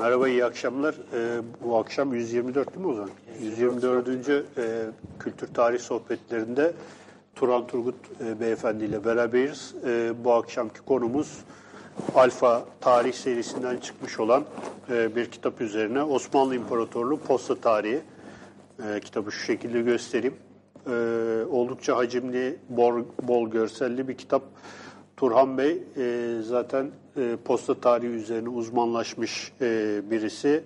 Merhaba, iyi akşamlar. Ee, bu akşam 124 değil mi o zaman? 124. E, Kültür Tarih Sohbetlerinde Turan Turgut e, Beyefendi ile beraberiz. E, bu akşamki konumuz Alfa Tarih serisinden çıkmış olan e, bir kitap üzerine Osmanlı İmparatorluğu Posta Tarihi. E, kitabı şu şekilde göstereyim. E, oldukça hacimli, bol, bol görselli bir kitap. Turhan Bey e, zaten e, posta tarihi üzerine uzmanlaşmış e, birisi.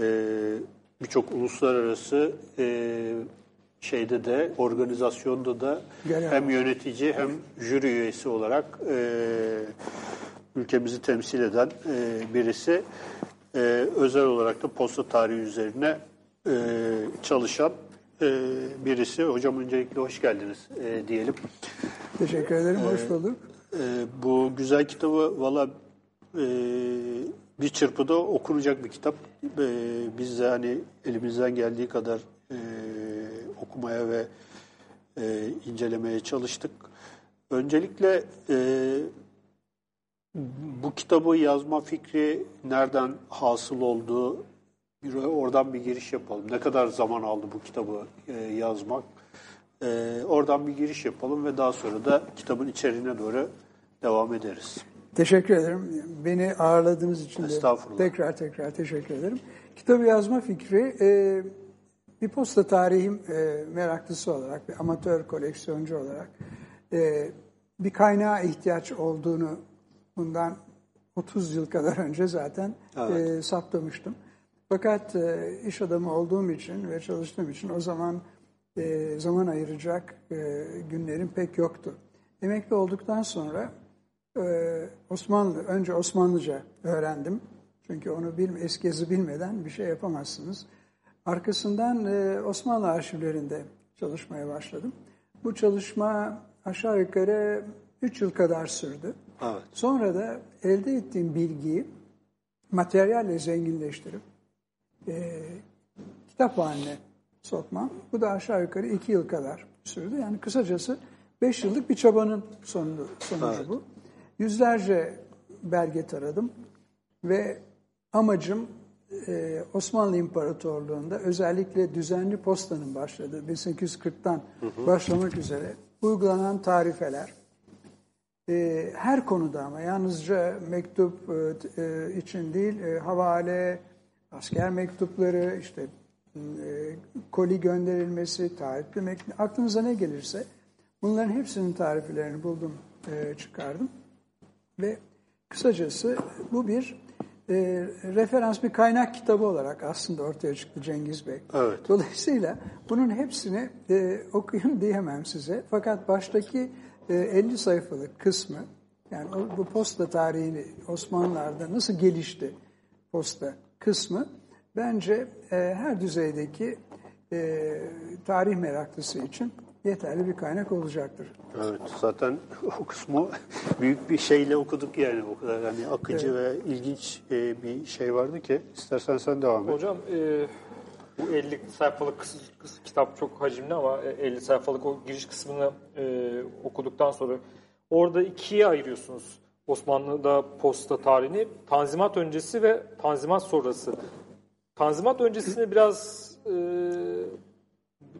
E, Birçok uluslararası e, şeyde de organizasyonda da Genel. hem yönetici hem jüri üyesi olarak e, ülkemizi temsil eden e, birisi. E, özel olarak da posta tarihi üzerine e, çalışan e, birisi. Hocam öncelikle hoş geldiniz e, diyelim. Teşekkür ederim, hoş bulduk. Ee, bu güzel kitabı valla e, bir çırpıda okunacak bir kitap. E, biz de hani elimizden geldiği kadar e, okumaya ve e, incelemeye çalıştık. Öncelikle e, bu kitabı yazma fikri nereden hasıl oldu? Bir oradan bir giriş yapalım. Ne kadar zaman aldı bu kitabı e, yazmak? E, oradan bir giriş yapalım ve daha sonra da kitabın içeriğine doğru devam ederiz. Teşekkür ederim. Beni ağırladığınız için de tekrar tekrar teşekkür ederim. Kitabı yazma fikri e, bir posta tarihim e, meraklısı olarak, bir amatör koleksiyoncu olarak e, bir kaynağa ihtiyaç olduğunu bundan 30 yıl kadar önce zaten Evet. e, saptamıştım. Fakat e, iş adamı olduğum için ve çalıştığım için o zaman e, zaman ayıracak e, günlerim pek yoktu. Emekli olduktan sonra e, Osmanlı, önce Osmanlıca öğrendim. Çünkü onu bil, eski yazı bilmeden bir şey yapamazsınız. Arkasından e, Osmanlı arşivlerinde çalışmaya başladım. Bu çalışma aşağı yukarı 3 yıl kadar sürdü. Evet. Sonra da elde ettiğim bilgiyi materyalle zenginleştirip e, kitap haline sokmam. Bu da aşağı yukarı iki yıl kadar sürdü. Yani kısacası beş yıllık bir çabanın sonu, sonucu bu. Yüzlerce belge taradım ve amacım e, Osmanlı İmparatorluğu'nda özellikle düzenli postanın başladığı 1840'tan başlamak üzere uygulanan tarifeler, e, her konuda ama yalnızca mektup e, e, için değil, e, havale, asker mektupları, işte koli gönderilmesi, tarifli mektup, aklınıza ne gelirse bunların hepsinin tariflerini buldum, e, çıkardım. Ve kısacası bu bir e, referans, bir kaynak kitabı olarak aslında ortaya çıktı Cengiz Bey. Evet. Dolayısıyla bunun hepsini e, okuyun diyemem size. Fakat baştaki e, 50 sayfalık kısmı, yani o, bu posta tarihini Osmanlılar'da nasıl gelişti posta kısmı, bence e, her düzeydeki e, tarih meraklısı için yeterli bir kaynak olacaktır. Evet. Zaten o kısmı büyük bir şeyle okuduk yani. O kadar hani akıcı ve ilginç e, bir şey vardı ki. İstersen sen devam et. Hocam e, bu 50 sayfalık kıs, kıs- kitap çok hacimli ama e, 50 sayfalık o giriş kısmını e, okuduktan sonra orada ikiye ayırıyorsunuz Osmanlı'da posta tarihini. Tanzimat öncesi ve Tanzimat sonrası. Tanzimat öncesine biraz e,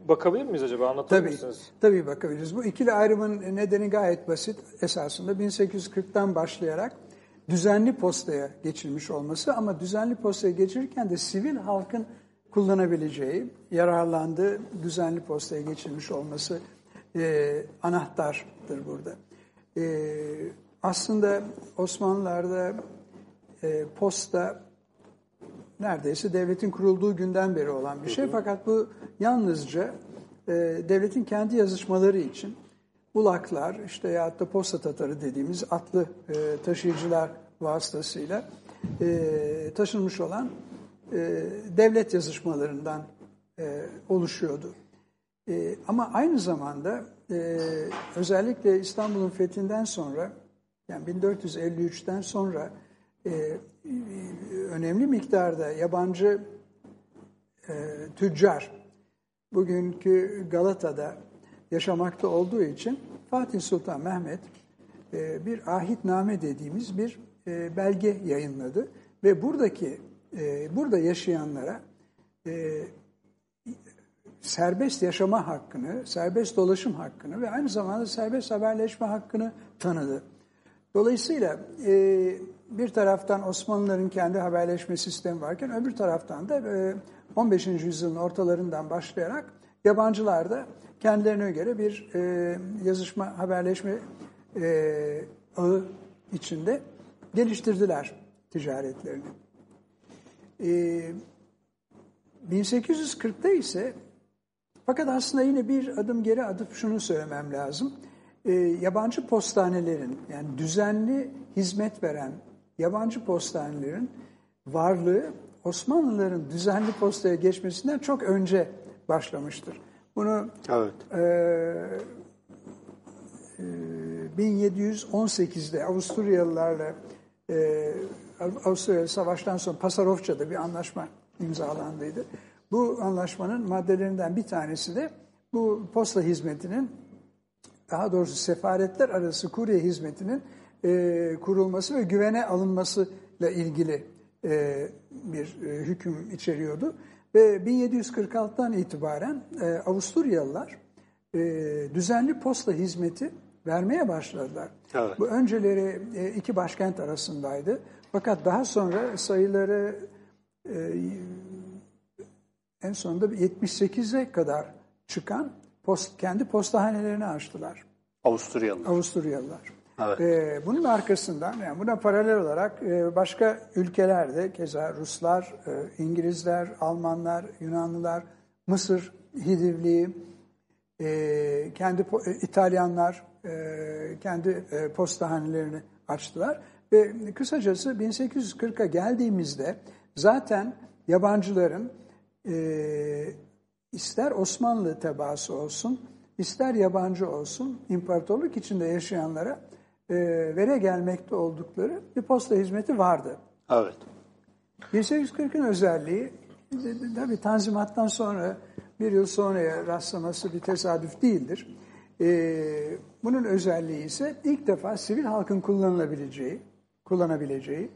bakabilir miyiz acaba? Anlatabilir Tabii, misiniz? tabii bakabiliriz. Bu ikili ayrımın nedeni gayet basit. Esasında 1840'tan başlayarak düzenli postaya geçilmiş olması ama düzenli postaya geçirirken de sivil halkın kullanabileceği, yararlandığı düzenli postaya geçilmiş olması e, anahtardır burada. E, aslında Osmanlılar'da e, posta neredeyse devletin kurulduğu günden beri olan bir şey. Fakat bu yalnızca e, devletin kendi yazışmaları için ulaklar işte ya da posta tatarı dediğimiz atlı e, taşıyıcılar vasıtasıyla e, taşınmış olan e, devlet yazışmalarından e, oluşuyordu. E, ama aynı zamanda e, özellikle İstanbul'un fethinden sonra yani 1453'ten sonra e, önemli miktarda yabancı e, tüccar bugünkü Galata'da yaşamakta olduğu için Fatih Sultan Mehmet e, bir ahitname dediğimiz bir e, belge yayınladı ve buradaki e, burada yaşayanlara e, serbest yaşama hakkını, serbest dolaşım hakkını ve aynı zamanda serbest haberleşme hakkını tanıdı. Dolayısıyla e, bir taraftan Osmanlıların kendi haberleşme sistemi varken öbür taraftan da e, 15. yüzyılın ortalarından başlayarak yabancılar da kendilerine göre bir e, yazışma, haberleşme e, ağı içinde geliştirdiler ticaretlerini. E, 1840'ta ise fakat aslında yine bir adım geri atıp şunu söylemem lazım. E, yabancı postanelerin yani düzenli hizmet veren yabancı postanelerin varlığı Osmanlıların düzenli postaya geçmesinden çok önce başlamıştır. Bunu Evet. e, e, 1718'de Avusturyalılarla e, Avusturya Savaş'tan sonra Pasarofça'da bir anlaşma imzalandıydı. Bu anlaşmanın maddelerinden bir tanesi de bu posta hizmetinin daha doğrusu sefaretler arası kurye hizmetinin e, kurulması ve güvene alınmasıyla ilgili e, bir e, hüküm içeriyordu. Ve 1746'dan itibaren e, Avusturyalılar e, düzenli posta hizmeti vermeye başladılar. Evet. Bu önceleri e, iki başkent arasındaydı. Fakat daha sonra sayıları e, en sonunda 78'e kadar çıkan post, kendi postahanelerini açtılar Avusturyalılar. Avusturyalılar. Evet. Ee, bunun arkasından yani buna paralel olarak e, başka ülkelerde keza Ruslar, e, İngilizler, Almanlar, Yunanlılar, Mısır, Hidivliği, e, kendi e, İtalyanlar e, kendi e, postahanelerini açtılar ve kısacası 1840'a geldiğimizde zaten yabancıların e, ister Osmanlı tebaası olsun, ister yabancı olsun, imparatorluk içinde yaşayanlara e, vere gelmekte oldukları bir posta hizmeti vardı. Evet. 1840'ın özelliği tabii Tanzimat'tan sonra bir yıl sonraya rastlaması bir tesadüf değildir. Ee, bunun özelliği ise ilk defa sivil halkın kullanılabileceği, kullanabileceği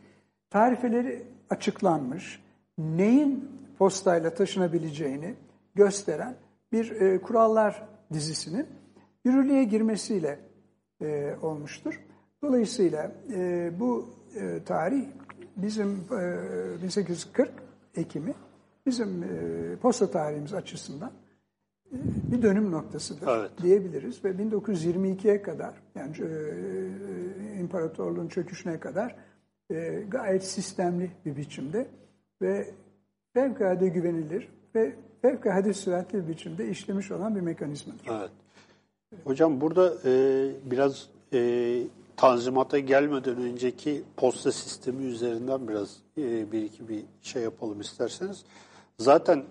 tarifeleri açıklanmış, neyin postayla taşınabileceğini gösteren bir e, kurallar dizisinin yürürlüğe girmesiyle e, olmuştur. Dolayısıyla e, bu e, tarih bizim e, 1840 Ekim'i bizim e, posta tarihimiz açısından e, bir dönüm noktasıdır Evet. diyebiliriz ve 1922'ye kadar yani e, imparatorluğun çöküşüne kadar e, gayet sistemli bir biçimde ve fevkalade güvenilir ve fevkalade süratli bir biçimde işlemiş olan bir mekanizmadır. Evet. Hocam burada e, biraz e, tanzimata gelmeden önceki posta sistemi üzerinden biraz e, bir iki bir şey yapalım isterseniz. Zaten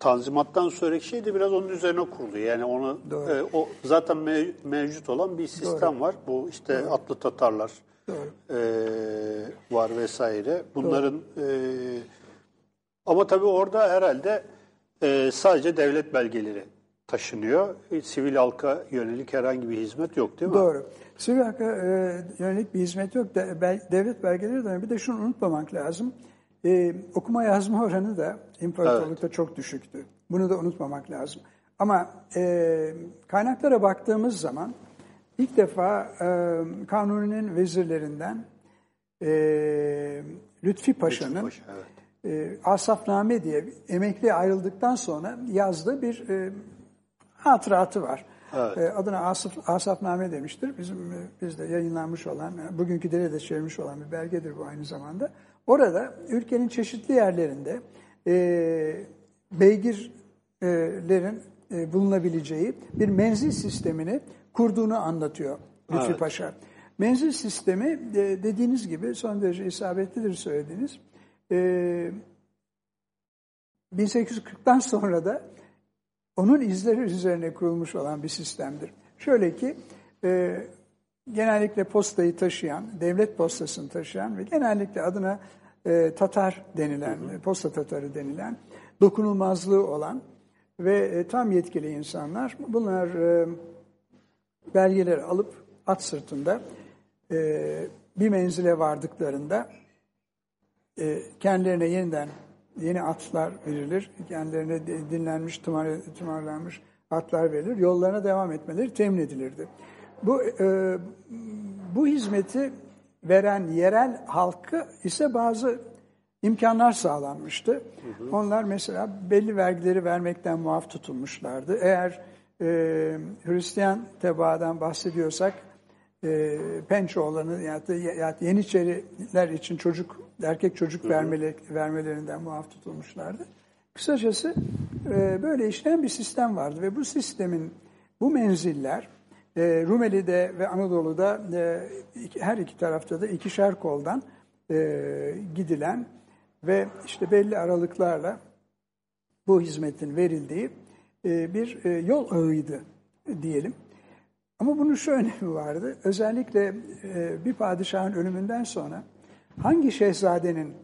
tanzimattan sonraki şey de biraz onun üzerine kurulu. Yani onu Doğru. e, o zaten mev- mevcut olan bir sistem var. Bu işte atlı Tatarlar Doğru. e, var vesaire. Bunların e, ama tabii orada herhalde e, sadece devlet belgeleri taşınıyor. E, Sivil halka yönelik herhangi bir hizmet yok değil mi? Doğru. Sivil hakka e, yönelik bir hizmet yok. De, bel- devlet belgeleri de bir de şunu unutmamak lazım. E, okuma yazma oranı da imparatorlukta çok düşüktü. Bunu da unutmamak lazım. Ama e, kaynaklara baktığımız zaman ilk defa e, Kanuni'nin vezirlerinden e, Lütfi Paşa'nın Paşa, evet. E, Asafname diye emekli ayrıldıktan sonra yazdığı bir e, hatıratı var. Evet. E, adına Asaf, Asafname demiştir. Bizim e, bizde yayınlanmış olan, e, bugünkü dile de çevrilmiş olan bir belgedir bu aynı zamanda. Orada ülkenin çeşitli yerlerinde e, beygirlerin e, bulunabileceği bir menzil sistemini kurduğunu anlatıyor Lütfi Evet. Paşa. Menzil sistemi e, dediğiniz gibi son derece isabetlidir söylediğiniz. E, 1840'tan sonra da onun izleri üzerine kurulmuş olan bir sistemdir. Şöyle ki e, genellikle postayı taşıyan, devlet postasını taşıyan ve genellikle adına e, Tatar denilen, posta Tatarı denilen, dokunulmazlığı olan ve e, tam yetkili insanlar bunlar e, belgeleri alıp at sırtında e, bir menzile vardıklarında e, kendilerine yeniden yeni atlar verilir. Kendilerine dinlenmiş, tımar, tımarlanmış atlar verilir. Yollarına devam etmeleri temin edilirdi. Bu e, bu hizmeti veren yerel halkı ise bazı imkanlar sağlanmıştı. Onlar mesela belli vergileri vermekten muaf tutulmuşlardı. Eğer e, Hristiyan tebaadan bahsediyorsak e, Pençoğlan'ı ya da, ya da Yeniçeriler için çocuk erkek çocuk vermeli, vermelerinden muaf tutulmuşlardı. Kısacası e, böyle işleyen bir sistem vardı ve bu sistemin bu menziller e, Rumeli'de ve Anadolu'da e, her iki tarafta da ikişer koldan e, gidilen ve işte belli aralıklarla bu hizmetin verildiği e, bir e, yol ağıydı diyelim. Ama bunun şu önemi vardı. Özellikle e, bir padişahın ölümünden sonra hangi şehzadenin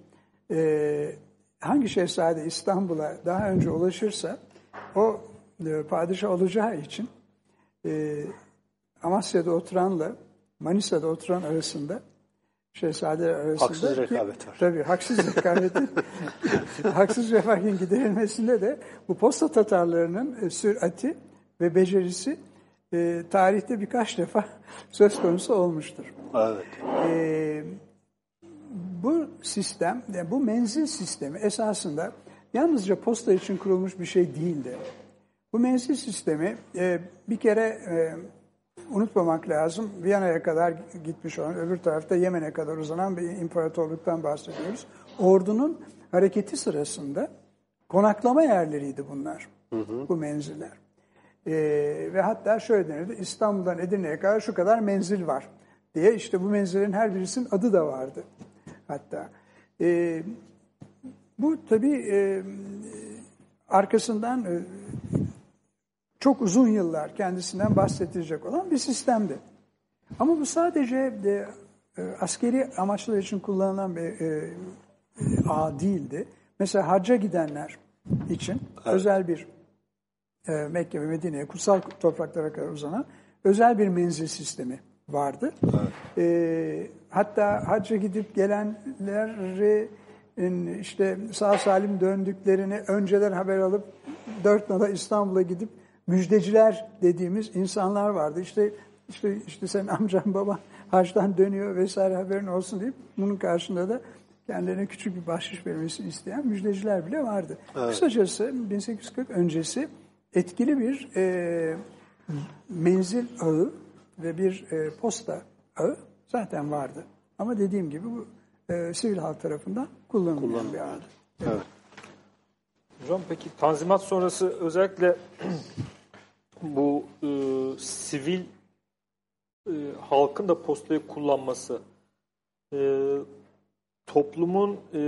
e, hangi şehzade İstanbul'a daha önce ulaşırsa o e, padişah olacağı için e, Amasya'da oturanla Manisa'da oturan arasında şehzadeler arasında Haksız ki- rekabet var. Tabii haksız rekabetin haksız refahin giderilmesinde de bu posta Tatarlarının e, sürati ve becerisi e, tarihte birkaç defa söz konusu olmuştur. Evet. E, bu sistem, yani bu menzil sistemi esasında yalnızca posta için kurulmuş bir şey değildi. Bu menzil sistemi e, bir kere e, unutmamak lazım. Viyana'ya kadar gitmiş olan, öbür tarafta Yemen'e kadar uzanan bir imparatorluktan bahsediyoruz. Ordunun hareketi sırasında konaklama yerleriydi bunlar, bu menziller. E, ve hatta şöyle denirdi, İstanbul'dan Edirne'ye kadar şu kadar menzil var diye işte bu menzillerin her birisinin adı da vardı hatta. E, bu tabii e, arkasından e, çok uzun yıllar kendisinden bahsedilecek olan bir sistemdi. Ama bu sadece de, e, askeri amaçlar için kullanılan bir e, e, ağ değildi. Mesela hacca gidenler için özel bir e, Mekke ve Medine'ye kutsal topraklara kadar uzanan özel bir menzil sistemi vardı. E, hatta hacca gidip gelenleri işte sağ salim döndüklerini önceden haber alıp dört nala İstanbul'a gidip müjdeciler dediğimiz insanlar vardı. İşte işte işte sen amcan baban hacdan dönüyor vesaire haberin olsun deyip bunun karşında da kendilerine küçük bir bahşiş vermesini isteyen müjdeciler bile vardı. Kısacası 1840 öncesi etkili bir e, menzil ağı ve bir e, posta ağı zaten vardı. Ama dediğim gibi bu e, sivil halk tarafından kullanılmayan bir ağdı. Evet. Hocam peki Tanzimat sonrası özellikle bu e, sivil e, halkın da postayı kullanması e, toplumun e,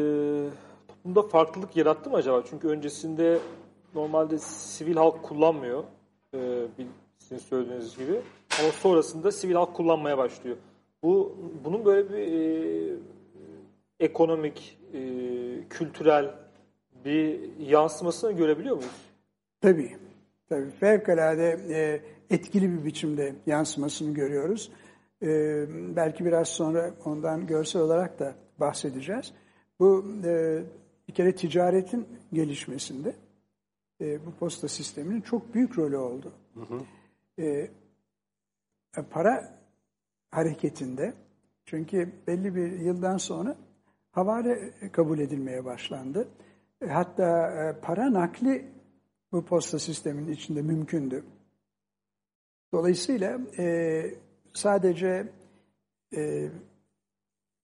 toplumda farklılık yarattı mı acaba? Çünkü öncesinde normalde sivil halk kullanmıyor. E, sizin söylediğiniz gibi. Ama sonrasında sivil halk kullanmaya başlıyor. Bu bunun böyle bir e, ekonomik, e, kültürel bir yansımasını görebiliyor muyuz? Tabii. Tabii. Fevkalade e, etkili bir biçimde yansımasını görüyoruz. E, belki biraz sonra ondan görsel olarak da bahsedeceğiz. Bu e, bir kere ticaretin gelişmesinde e, bu posta sisteminin çok büyük rolü oldu. E, para hareketinde çünkü belli bir yıldan sonra havale kabul edilmeye başlandı. E, Hatta e, para nakli bu posta sisteminin içinde mümkündü. Dolayısıyla e, sadece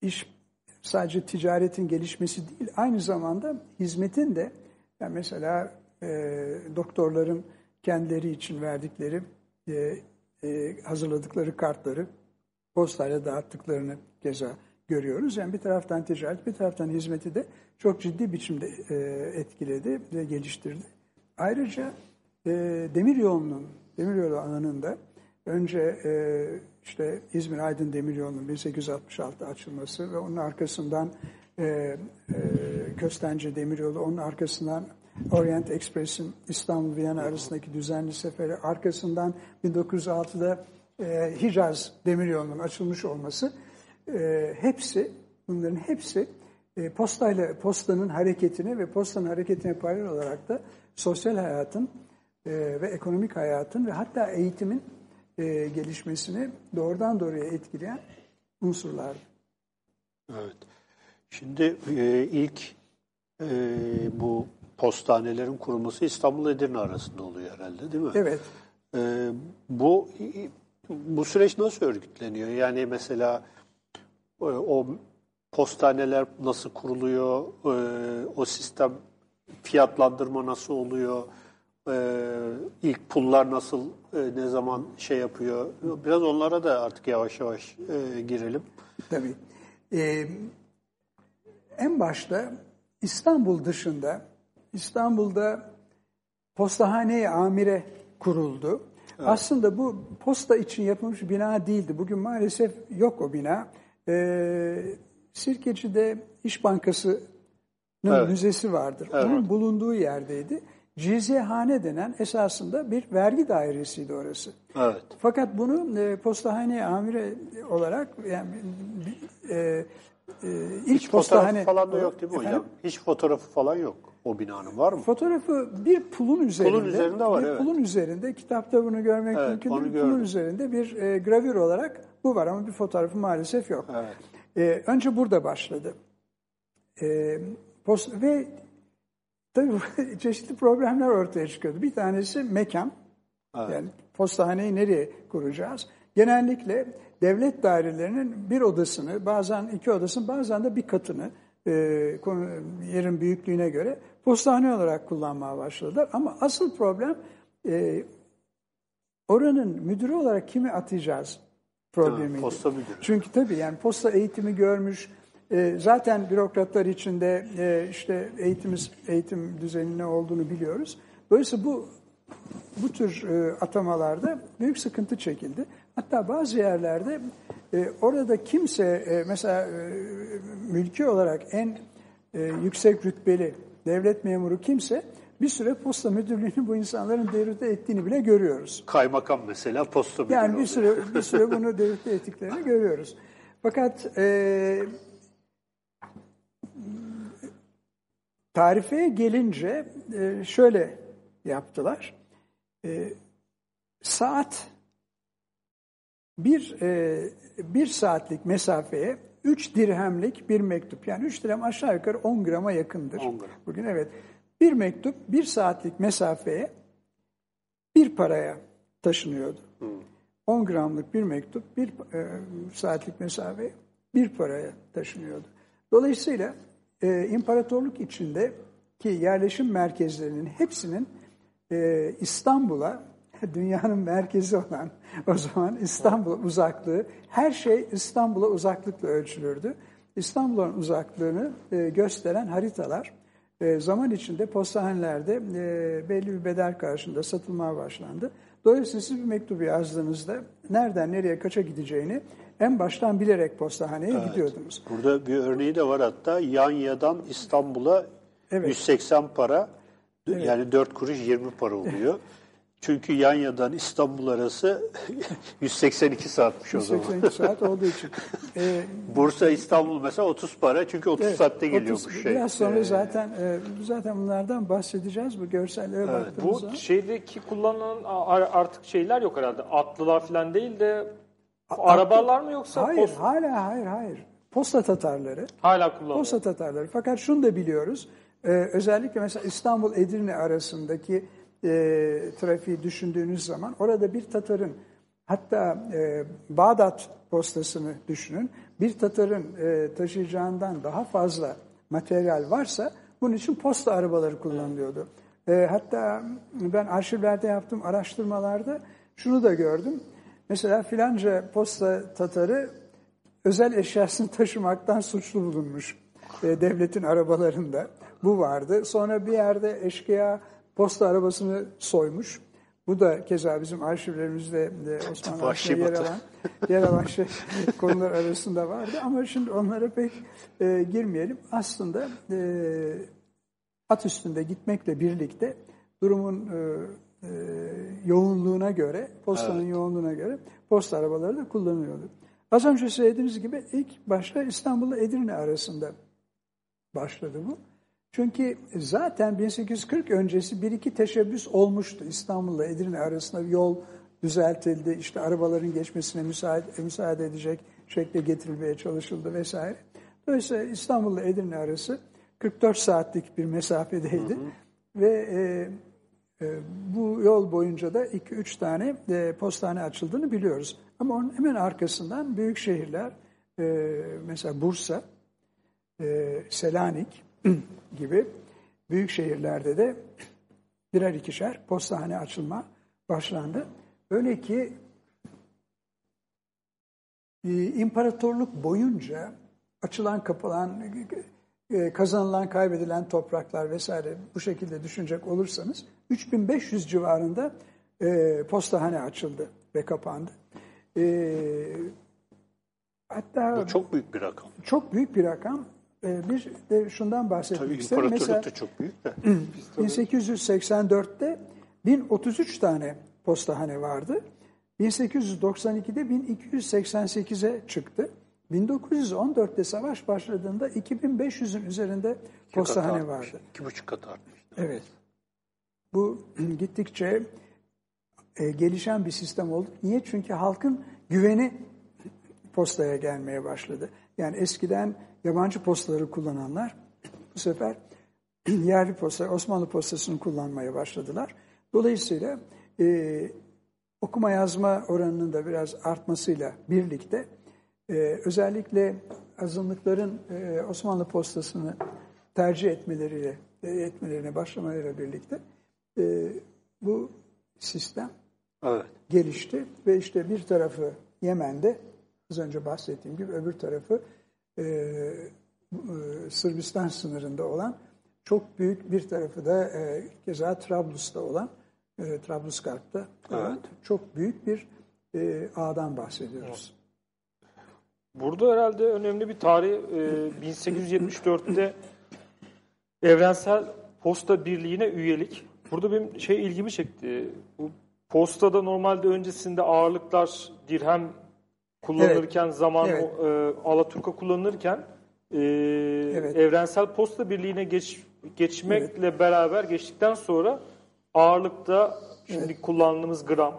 iş sadece ticaretin gelişmesi değil, aynı zamanda hizmetin de yani mesela doktorların kendileri için verdikleri hazırladıkları kartları postayla dağıttıklarını keza görüyoruz. Yani bir taraftan ticaret, bir taraftan hizmeti de çok ciddi biçimde e, etkiledi ve geliştirdi. Ayrıca e, demiryolunun, demiryolu alanında önce e, işte İzmir-Aydın Demiryolu'nun 1866 açılması ve onun arkasından e, e, Köstence Demiryolu, onun arkasından Orient Express'in İstanbul-Viyana arasındaki düzenli seferi, arkasından 1906'da e, Hicaz Demiryolu'nun açılmış olması e, hepsi, bunların hepsi e, postayla postanın hareketini ve postanın hareketine paralel olarak da sosyal hayatın e, ve ekonomik hayatın ve hatta eğitimin e, gelişmesini doğrudan doğruya etkileyen unsurlardı. Evet. Şimdi e, ilk e, bu postanelerin kurulması İstanbul Edirne arasında oluyor herhalde değil mi? Evet. E, bu bu süreç nasıl örgütleniyor? Yani mesela e, o postaneler nasıl kuruluyor? E, o sistem fiyatlandırma nasıl oluyor? E, ilk pullar nasıl ne zaman şey yapıyor? Biraz onlara da artık yavaş yavaş girelim. Tabii. Ee, en başta İstanbul dışında, İstanbul'da postahane amire kuruldu. Aslında bu posta için yapılmış bina değildi. Bugün maalesef yok o bina. Ee, Sirkeci'de İş Bankası'nın Evet. müzesi vardır. Evet. Onun bulunduğu yerdeydi. Ciziyehane denen esasında bir vergi dairesiydi orası. Evet. Fakat bunu e, postahane amire olarak yani e, e, ilk Hiç postahane fotoğrafı falan da yok değil mi hocam? Efendim? Hiç fotoğrafı falan yok o binanın var mı? Fotoğrafı bir pulun üzerinde. üzerinde var, bir evet. Pulun üzerinde. Kitapta bunu görmek Evet, mümkün. değil. gördüm. Pulun üzerinde bir e, gravür olarak bu var ama bir fotoğrafı maalesef yok. Evet. E, önce burada başladı. E, post ve tabii çeşitli problemler ortaya çıkıyordu. Bir tanesi mekan. Yani postahaneyi nereye kuracağız? Genellikle devlet dairelerinin bir odasını, bazen iki odasını, bazen de bir katını e, yerin büyüklüğüne göre postahane olarak kullanmaya başladılar. Ama asıl problem e, oranın müdürü olarak kimi atayacağız problemiydi. posta müdürü. Çünkü tabii yani posta eğitimi görmüş, e, zaten bürokratlar içinde e, işte eğitimiz eğitim düzeni ne olduğunu biliyoruz. Dolayısıyla bu bu tür e, atamalarda büyük sıkıntı çekildi. Hatta bazı yerlerde e, orada kimse e, mesela e, mülki olarak en e, yüksek rütbeli devlet memuru kimse bir süre posta müdürlüğünü bu insanların devrede ettiğini bile görüyoruz. Kaymakam mesela posta müdürü Yani bir oluyor. süre bir süre bunu devlette ettiklerini görüyoruz. Fakat e, tarifeye gelince e, şöyle yaptılar. E, saat bir e, bir saatlik mesafeye 3 dirhemlik bir mektup. Yani 3 dirhem aşağı yukarı 10 grama yakındır. 10 gram. Bugün evet. Bir mektup bir saatlik mesafeye bir paraya taşınıyordu. 10 gramlık bir mektup bir e, saatlik mesafe bir paraya taşınıyordu. Dolayısıyla e, imparatorluk içinde ki yerleşim merkezlerinin hepsinin e, İstanbul'a dünyanın merkezi olan o zaman İstanbul uzaklığı her şey İstanbul'a uzaklıkla ölçülürdü. İstanbul'un uzaklığını e, gösteren haritalar e, zaman içinde postahanelerde e, belli bir bedel karşılığında satılmaya başlandı. Dolayısıyla siz bir mektubu yazdığınızda nereden nereye kaça gideceğini en baştan bilerek postahaneye gidiyordunuz. Burada bir örneği de var hatta Yanya'dan İstanbul'a Evet. 180 para yani 4 kuruş 20 para oluyor. Çünkü Yanya'dan İstanbul arası 182 saatmiş o zaman. 82 saat olduğu için. E, Bursa İstanbul mesela 30 para çünkü 30 Evet, saatte 30 geliyormuş şey. Biraz sonra Ee, zaten e, zaten bunlardan bahsedeceğiz bu görsellere baktığımız Bu zaman. şeydeki kullanılan artık şeyler yok herhalde. Atlılar falan değil de arabalar mı yoksa Hayır, post- hala hayır, hayır. Posta Tatarları, hala kullanılıyor? posta Tatarları. Fakat şunu da biliyoruz. e, özellikle mesela İstanbul-Edirne arasındaki e, trafiği düşündüğünüz zaman orada bir Tatar'ın hatta e, Bağdat postasını düşünün. Bir Tatar'ın e, taşıyacağından daha fazla materyal varsa bunun için posta arabaları kullanılıyordu. E, hatta ben arşivlerde yaptığım araştırmalarda şunu da gördüm. Mesela filanca posta Tatarı özel eşyasını taşımaktan suçlu bulunmuş e, devletin arabalarında. Bu vardı. Sonra bir yerde eşkıya posta arabasını soymuş. Bu da keza bizim arşivlerimizde de Osmanlı arşivinde yer alan, yer alan şey, konular arasında vardı. Ama şimdi onlara pek e, girmeyelim. Aslında e, at üstünde gitmekle birlikte durumun e, e, yoğunluğuna göre, postanın yoğunluğuna göre posta arabaları da kullanılıyordu. Az önce söylediğiniz gibi ilk başta İstanbul'la Edirne arasında başladı bu. Çünkü zaten 1840 öncesi bir iki teşebbüs olmuştu. İstanbul'la Edirne arasında yol düzeltildi. İşte arabaların geçmesine müsaade, müsaade edecek şekle getirilmeye çalışıldı vesaire. Dolayısıyla İstanbul'la Edirne arası 44 saatlik bir mesafedeydi. Hı hı. Ve e, e, bu yol boyunca da 2-3 tane e, postane açıldığını biliyoruz. Ama onun hemen arkasından büyük şehirler, e, mesela Bursa, e, Selanik gibi büyük şehirlerde de birer ikişer postane açılma başlandı. Öyle ki e, imparatorluk boyunca açılan kapılan, e, kazanılan, kaybedilen topraklar vesaire bu şekilde düşünecek olursanız 3500 civarında e, postahane açıldı ve kapandı. Hatta bu çok büyük bir rakam. Çok büyük bir rakam. Bir de şundan bahsetmek Tabii isterim. Mesela da çok büyük de. 1884'te 1033 tane postahane vardı. 1892'de 1288'e çıktı. 1914'te savaş başladığında 2500'ün üzerinde postahane vardı. İki buçuk kat artmış. Evet. Bu gittikçe e, gelişen bir sistem oldu. Niye? Çünkü halkın güveni postaya gelmeye başladı. Yani eskiden yabancı postaları kullananlar bu sefer yerli posta, Osmanlı postasını kullanmaya başladılar. Dolayısıyla e, okuma yazma oranının da biraz artmasıyla birlikte e, özellikle azınlıkların e, Osmanlı postasını tercih etmeleriyle e, etmelerine başlamalarıyla birlikte e, bu sistem evet. gelişti ve işte bir tarafı Yemen'de az önce bahsettiğim gibi öbür tarafı e, e, Sırbistan sınırında olan çok büyük bir tarafı da e, keza Trablus'ta olan e, Trablusgarp'ta evet. çok büyük bir e, ağdan bahsediyoruz. Burada herhalde önemli bir tarih e, 1874'te Evrensel Posta Birliği'ne üyelik. Burada benim şey ilgimi çekti. Bu postada normalde öncesinde ağırlıklar dirhem kullanılırken evet. zaman evet. E, Alaturka kullanılırken e, evet. Evrensel Posta Birliği'ne geç, geçmekle evet. beraber geçtikten sonra ağırlıkta şimdi evet. kullandığımız gram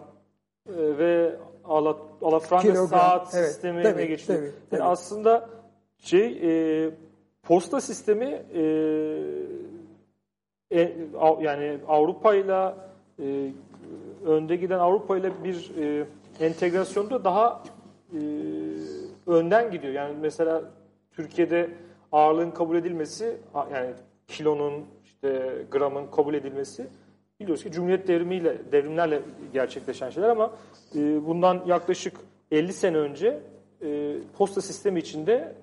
e, ve ala, alafranga Kilogram. saat evet. sistemine tabii, geçti. Tabii, tabii. Yani aslında şey e, posta sistemi e, e, yani Avrupa ile e, önde giden Avrupa ile bir e, entegrasyonda daha e, önden gidiyor. Yani mesela Türkiye'de ağırlığın kabul edilmesi yani kilonun işte gramın kabul edilmesi biliyoruz ki Cumhuriyet devrimiyle devrimlerle gerçekleşen şeyler ama e, bundan yaklaşık 50 sene önce e, posta sistemi içinde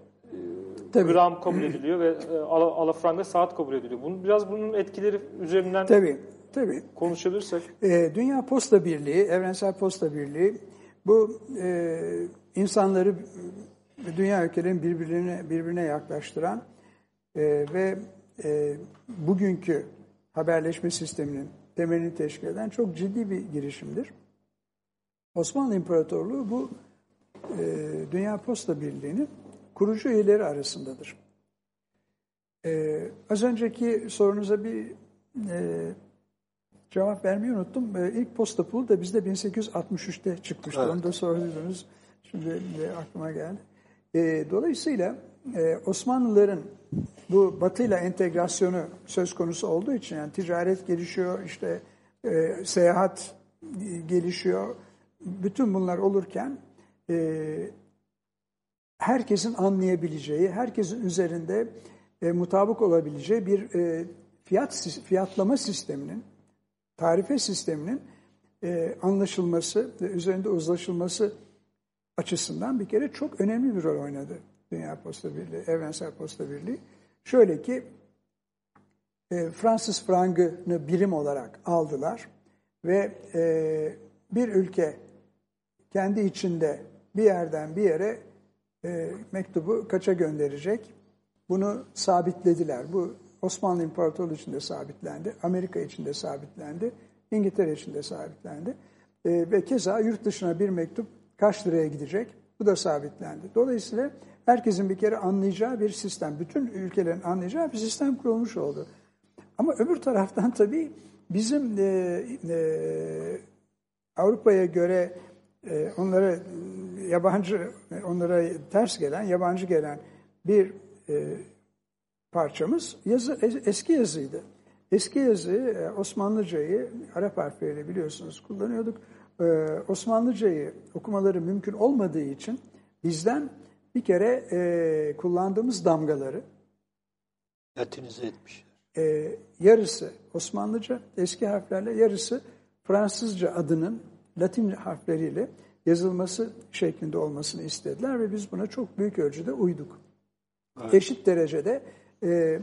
e, gram kabul ediliyor ve e, alafranga saat kabul ediliyor. Bunu biraz bunun etkileri üzerinden tabii, tabii. konuşabilirsek. E, Dünya Posta Birliği, Evrensel Posta Birliği bu e, insanları dünya ülkelerini birbirine birbirine yaklaştıran e, ve e, bugünkü haberleşme sisteminin temelini teşkil eden çok ciddi bir girişimdir. Osmanlı İmparatorluğu bu e, Dünya Posta Birliği'nin kurucu üyeleri arasındadır. E, az önceki sorunuza bir e, cevap vermeyi unuttum. E, ilk posta pulu da bizde 1863'te çıkmıştı. Evet. Onu da sordunuz. Şimdi aklıma geldi. E, dolayısıyla e, Osmanlıların bu batıyla entegrasyonu söz konusu olduğu için yani ticaret gelişiyor, işte e, seyahat gelişiyor. Bütün bunlar olurken e, herkesin anlayabileceği, herkesin üzerinde mutabık olabileceği bir fiyat fiyatlama sisteminin, tarife sisteminin e, anlaşılması ve üzerinde uzlaşılması açısından bir kere çok önemli bir rol oynadı Dünya Posta Birliği, Evrensel Posta Birliği. Şöyle ki e, Fransız frangını birim olarak aldılar ve e, bir ülke kendi içinde bir yerden bir yere e, mektubu kaça gönderecek? Bunu sabitlediler. Bu Osmanlı İmparatorluğu için de sabitlendi, Amerika için de sabitlendi, İngiltere için de sabitlendi. E, ve keza yurt dışına bir mektup kaç liraya gidecek? Bu da sabitlendi. Dolayısıyla herkesin bir kere anlayacağı bir sistem, bütün ülkelerin anlayacağı bir sistem kurulmuş oldu. Ama öbür taraftan tabii bizim e, e, Avrupa'ya göre e, onlara yabancı, onlara ters gelen, yabancı gelen bir e, parçamız yazı, eski yazıydı. Eski yazı e, Osmanlıcayı Arap harfleriyle biliyorsunuz kullanıyorduk. E, Osmanlıcayı okumaları mümkün olmadığı için bizden bir kere e, kullandığımız damgaları Latinize etmişler. e, yarısı Osmanlıca eski harflerle yarısı Fransızca adının Latin harfleriyle yazılması şeklinde olmasını istediler ve biz buna çok büyük ölçüde uyduk. Eşit derecede e,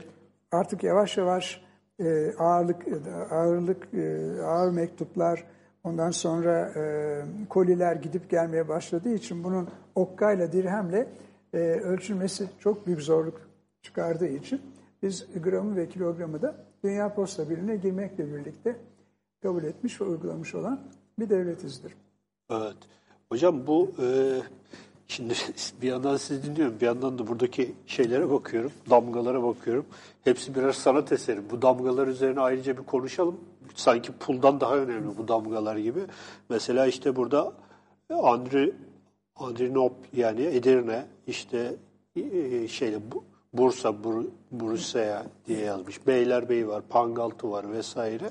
artık yavaş yavaş e, ağırlık ağırlık e, ağır mektuplar ondan sonra e, koliler gidip gelmeye başladığı için bunun okkayla dirhemle e, ölçülmesi çok büyük zorluk çıkardığı için biz gramı ve kilogramı da Dünya Posta Birliği'ne girmekle birlikte kabul etmiş ve uygulamış olan bir devletizdir. Evet. Hocam bu e, şimdi bir yandan sizi dinliyorum, bir yandan da buradaki şeylere bakıyorum, damgalara bakıyorum. Hepsi birer sanat eseri. Bu damgalar üzerine ayrıca bir konuşalım. Sanki puldan daha önemli bu damgalar gibi. Mesela işte burada Andri Andrinop yani Edirne işte e, şeyde bu Bursa, Bur Bursa'ya diye yazmış. Beylerbeyi var, Pangaltı var vesaire.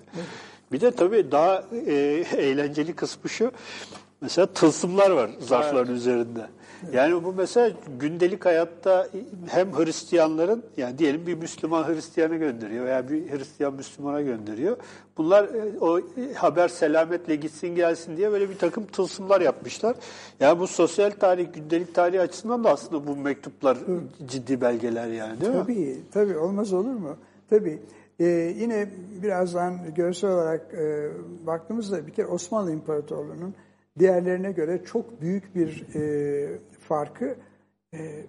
Bir de tabii daha e, eğlenceli kısmı şu. Mesela tılsımlar var zarfların üzerinde. Yani bu mesela gündelik hayatta hem Hristiyanların yani diyelim bir Müslüman Hristiyan'a gönderiyor veya bir Hristiyan Müslümana gönderiyor. Bunlar e, o haber selametle gitsin gelsin diye böyle bir takım tılsımlar yapmışlar. Yani bu sosyal tarih, gündelik tarih açısından da aslında bu mektuplar ciddi belgeler yani değil mi? Tabii, tabii olmaz olur mu? Tabii. Ee, yine birazdan görsel olarak e, baktığımızda bir kere Osmanlı İmparatorluğu'nun diğerlerine göre çok büyük bir e, farkı e,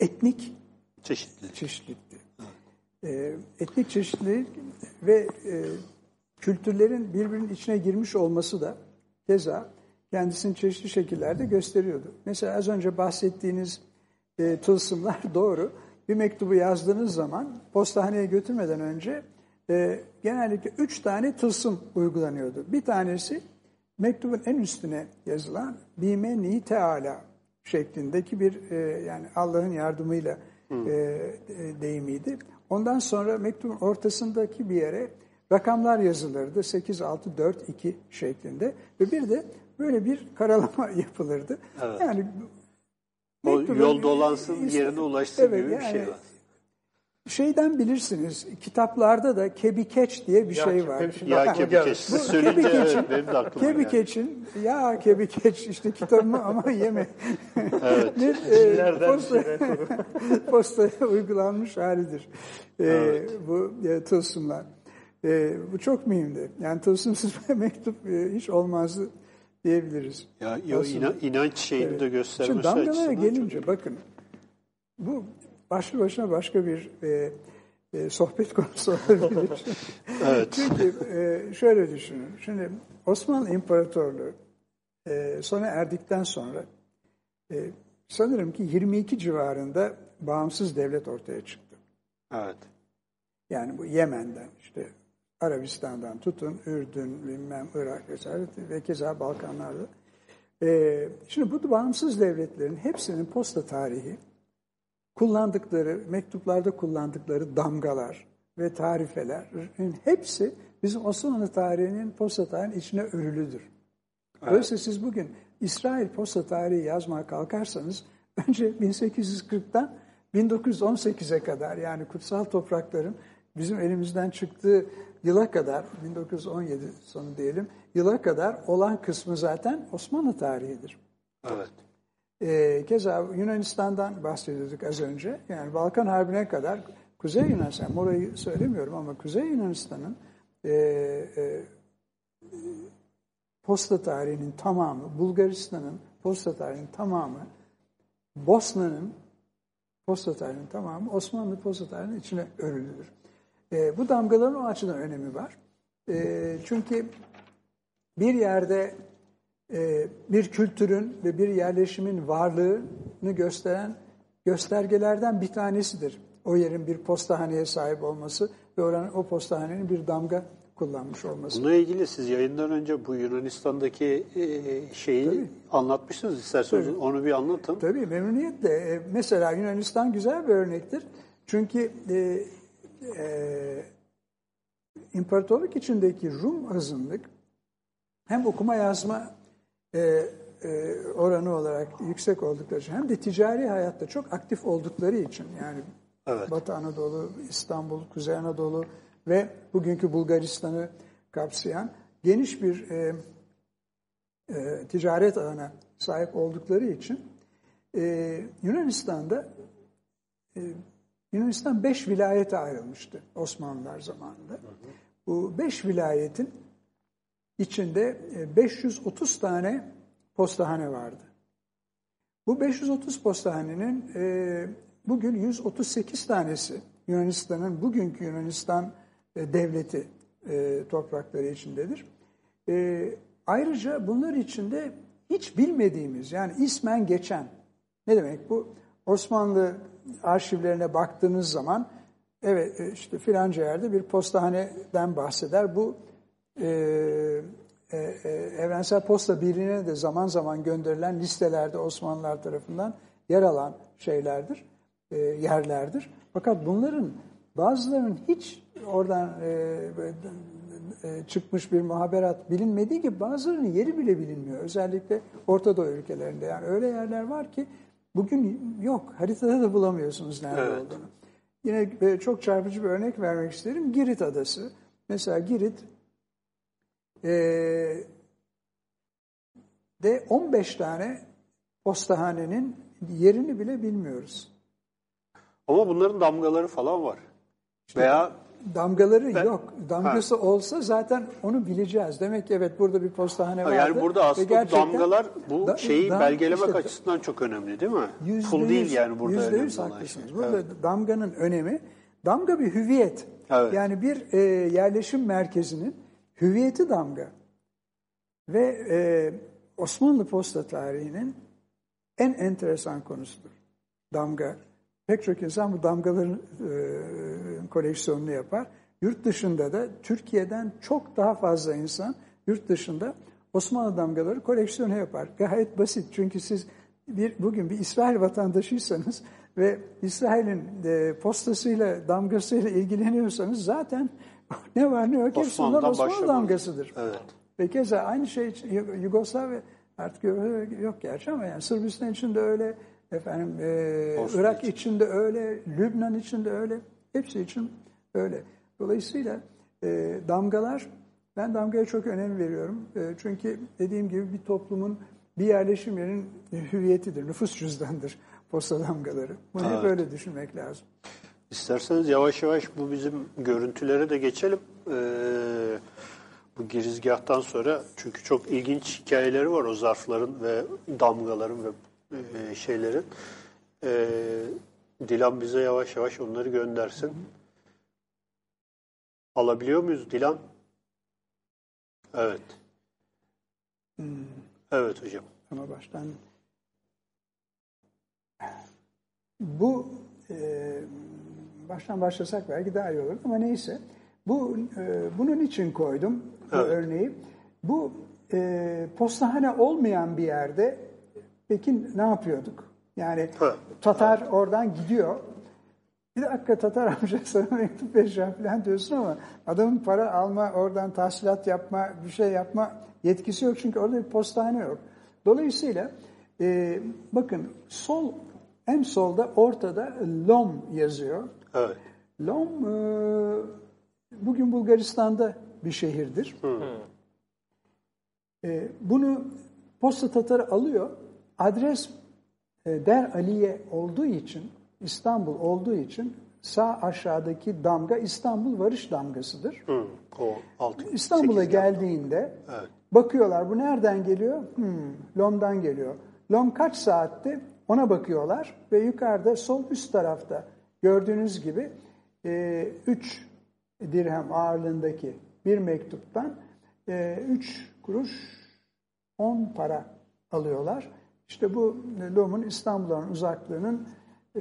etnik Çeşitli. çeşitlilikti. E, etnik çeşitlilik ve e, kültürlerin birbirinin içine girmiş olması da keza kendisini çeşitli şekillerde gösteriyordu. Mesela az önce bahsettiğiniz e, tılsımlar doğru. Bir mektubu yazdığınız zaman postahaneye götürmeden önce e, genellikle üç tane tılsım uygulanıyordu. Bir tanesi mektubun en üstüne yazılan bimeni teala şeklindeki bir e, yani Allah'ın yardımıyla e, e, deyimiydi. Ondan sonra mektubun ortasındaki bir yere rakamlar yazılırdı. 8, 6, 4, 2 şeklinde. Ve bir de böyle bir karalama yapılırdı. Evet. Yani O yol dolansın işte- yerine ulaşsın Evet, gibi bir şey yani var. Şeyden bilirsiniz, kitaplarda da kebikeç diye bir Ya, şey var. Ya kebikeç. Siz söyleyince evet, benim de aklıma. Kebikeç'in, ya kebikeç işte kitabımı ama yeme. Evet. bir e, posta, postaya uygulanmış halidir. E, Bu e, tılsımlar. E, bu çok mühimdi. Yani tılsımsız bir mektup e, hiç olmazdı diyebiliriz. Ya, Aslında- inan- inanç şeyini de göstermesi Şimdi damgalara açısından gelince çok- bakın bu başlı başına başka bir e, e, sohbet konusu olabilir. Evet. Çünkü e, şöyle düşünün. Şimdi Osmanlı İmparatorluğu e, sona erdikten sonra e, sanırım ki 22 civarında bağımsız devlet ortaya çıktı. Evet. Yani bu Yemen'den işte Arabistan'dan tutun Ürdün, bilmem Irak vesaire ve keza Balkanlarda. Ee, şimdi bu bağımsız devletlerin hepsinin posta tarihi kullandıkları, mektuplarda kullandıkları damgalar ve tarifelerin hepsi bizim Osmanlı tarihinin posta tarihinin içine örülüdür. Dolayısıyla siz bugün İsrail posta tarihi yazmaya kalkarsanız önce 1840'tan 1918'e kadar yani kutsal toprakların bizim elimizden çıktığı yıla kadar 1917 sonu diyelim yıla kadar olan kısmı zaten Osmanlı tarihidir. Evet. Ee, keza Yunanistan'dan bahsediyorduk az önce. Yani Balkan Harbi'ne kadar Kuzey Yunanistan, orayı söylemiyorum ama Kuzey Yunanistan'ın e, e, posta tarihinin tamamı, Bulgaristan'ın posta tarihinin tamamı, Bosna'nın posta tarihinin tamamı Osmanlı posta tarihinin içine örülüdür. E, bu damgaların o açıdan önemi var. E, çünkü bir yerde e, bir kültürün ve bir yerleşimin varlığını gösteren göstergelerden bir tanesidir. O yerin bir postahaneye sahip olması ve oranın, o postahanenin bir damga kullanmış olması. Bununla ilgili siz yayından önce bu Yunanistan'daki e, şeyi Tabii. anlatmışsınız. İsterseniz Tabii. onu bir anlatın. Tabii memnuniyetle. E, Mesela Yunanistan güzel bir örnektir. Çünkü e, e, imparatorluk içindeki Rum azınlık hem okuma yazma e, e, oranı olarak yüksek oldukları için hem de ticari hayatta çok aktif oldukları için yani Evet. Batı Anadolu, İstanbul, Kuzey Anadolu ve bugünkü Bulgaristan'ı kapsayan geniş bir e, e, ticaret ağına sahip oldukları için e, Yunanistan'da e, Yunanistan beş vilayete ayrılmıştı Osmanlılar zamanında. Bu beş vilayetin içinde e, 530 tane postahane vardı. Bu 530 postahanenin e, bugün 138 tanesi Yunanistan'ın, bugünkü Yunanistan e, devleti e, toprakları içindedir. E, ayrıca bunlar içinde hiç bilmediğimiz yani ismen geçen ne demek bu? Osmanlı arşivlerine baktığınız zaman evet e, işte filanca yerde bir postahaneden bahseder. Bu e, e, e, Evrensel Posta Birliği'ne de zaman zaman gönderilen listelerde Osmanlılar tarafından yer alan şeylerdir, e, yerlerdir. Fakat bunların bazılarının hiç oradan e, e, çıkmış bir muhaberat bilinmediği gibi bazılarının yeri bile bilinmiyor. Özellikle Orta Doğu ülkelerinde. Yani öyle yerler var ki bugün yok. Haritada da bulamıyorsunuz nerede Evet. olduğunu. Yine e, çok çarpıcı bir örnek vermek isterim. Girit Adası. Mesela Girit e, de 15 tane postahanenin yerini bile bilmiyoruz. Ama bunların damgaları falan var. Veya Damgaları Ben- yok. Damgası olsa zaten onu bileceğiz. Demek ki evet burada bir postahane vardı. yani burada aslında gerçekten damgalar bu da- şeyi da- belgelemek işte- açısından çok önemli değil mi? Pul değil yani burada yüzde önemli yüz haklısınız. şey. Burada Evet. damganın önemi, damga bir hüviyet. Evet. Yani bir e, yerleşim merkezinin hüviyeti damga. Ve e, Osmanlı posta tarihinin en enteresan konusudur. Damga. Pek çok insan bu damgaların e, koleksiyonunu yapar. Yurt dışında da Türkiye'den çok daha fazla insan yurt dışında Osmanlı damgaları koleksiyonu yapar. Gayet basit çünkü siz bir bugün bir İsrail vatandaşıysanız ve İsrail'in e, postasıyla, damgasıyla ilgileniyorsanız zaten ne var ne yok hepsi bunlar Osmanlı başlamanız. damgasıdır. Evet. Ve keza aynı şey Yu- Yugoslavya artık yok gerçi ama yani Sırbistan için de öyle, efendim e, Irak için. de öyle, Lübnan için de öyle, hepsi için öyle. Dolayısıyla e, damgalar, ben damgaya çok önem veriyorum. E, çünkü dediğim gibi bir toplumun bir yerleşim yerinin hüviyetidir, nüfus cüzdanıdır posta damgaları. Bunu hep Evet. öyle düşünmek lazım. İsterseniz yavaş yavaş bu bizim görüntülere de geçelim. Ee, bu girizgahtan sonra çünkü çok ilginç hikayeleri var o zarfların ve damgaların ve e, şeylerin. Ee, Dilan bize yavaş yavaş onları göndersin. Alabiliyor muyuz Dilan? Evet. Evet hocam. Ama baştan bu e, baştan başlasak belki daha iyi olur ama neyse. Bu e, bunun için koydum bu Evet. örneği. Bu e, postahane olmayan bir yerde peki ne yapıyorduk? Yani Evet. Tatar oradan gidiyor. Bir dakika Tatar amca sana mektup vereceğim falan diyorsun ama adamın para alma, oradan tahsilat yapma, bir şey yapma yetkisi yok. Çünkü orada bir postane yok. Dolayısıyla e, bakın sol en solda ortada Lom yazıyor. Evet. Lom e, bugün Bulgaristan'da bir şehirdir. E, bunu posta Tatarı alıyor. Adres e, Der Aliye olduğu için, İstanbul olduğu için sağ aşağıdaki damga İstanbul varış damgasıdır. Hı. O altı. İstanbul'a geldiğinde Evet. bakıyorlar bu nereden geliyor? Hmm, Lom'dan geliyor. Lom kaç saatte? Ona bakıyorlar ve yukarıda sol üst tarafta gördüğünüz gibi 3 dirhem ağırlığındaki bir mektuptan 3 kuruş 10 para alıyorlar. İşte bu Lom'un İstanbul'dan uzaklığının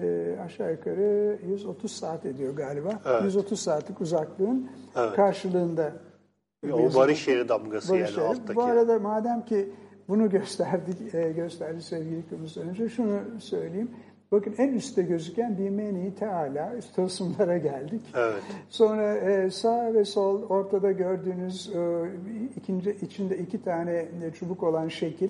e, aşağı yukarı 130 saat ediyor galiba. Evet. 130 saatlik uzaklığın Evet. karşılığında O barış yeri damgası Barış yani Yeri. alttaki. Bu arada madem ki bunu gösterdik, e, gösterdi sevgili Kıbrıs önce şunu söyleyeyim. Bakın en üstte gözüken bir meni teala üst tılsımlara geldik. Evet. Sonra e, sağ ve sol ortada gördüğünüz e, ikinci içinde iki tane e, çubuk olan şekil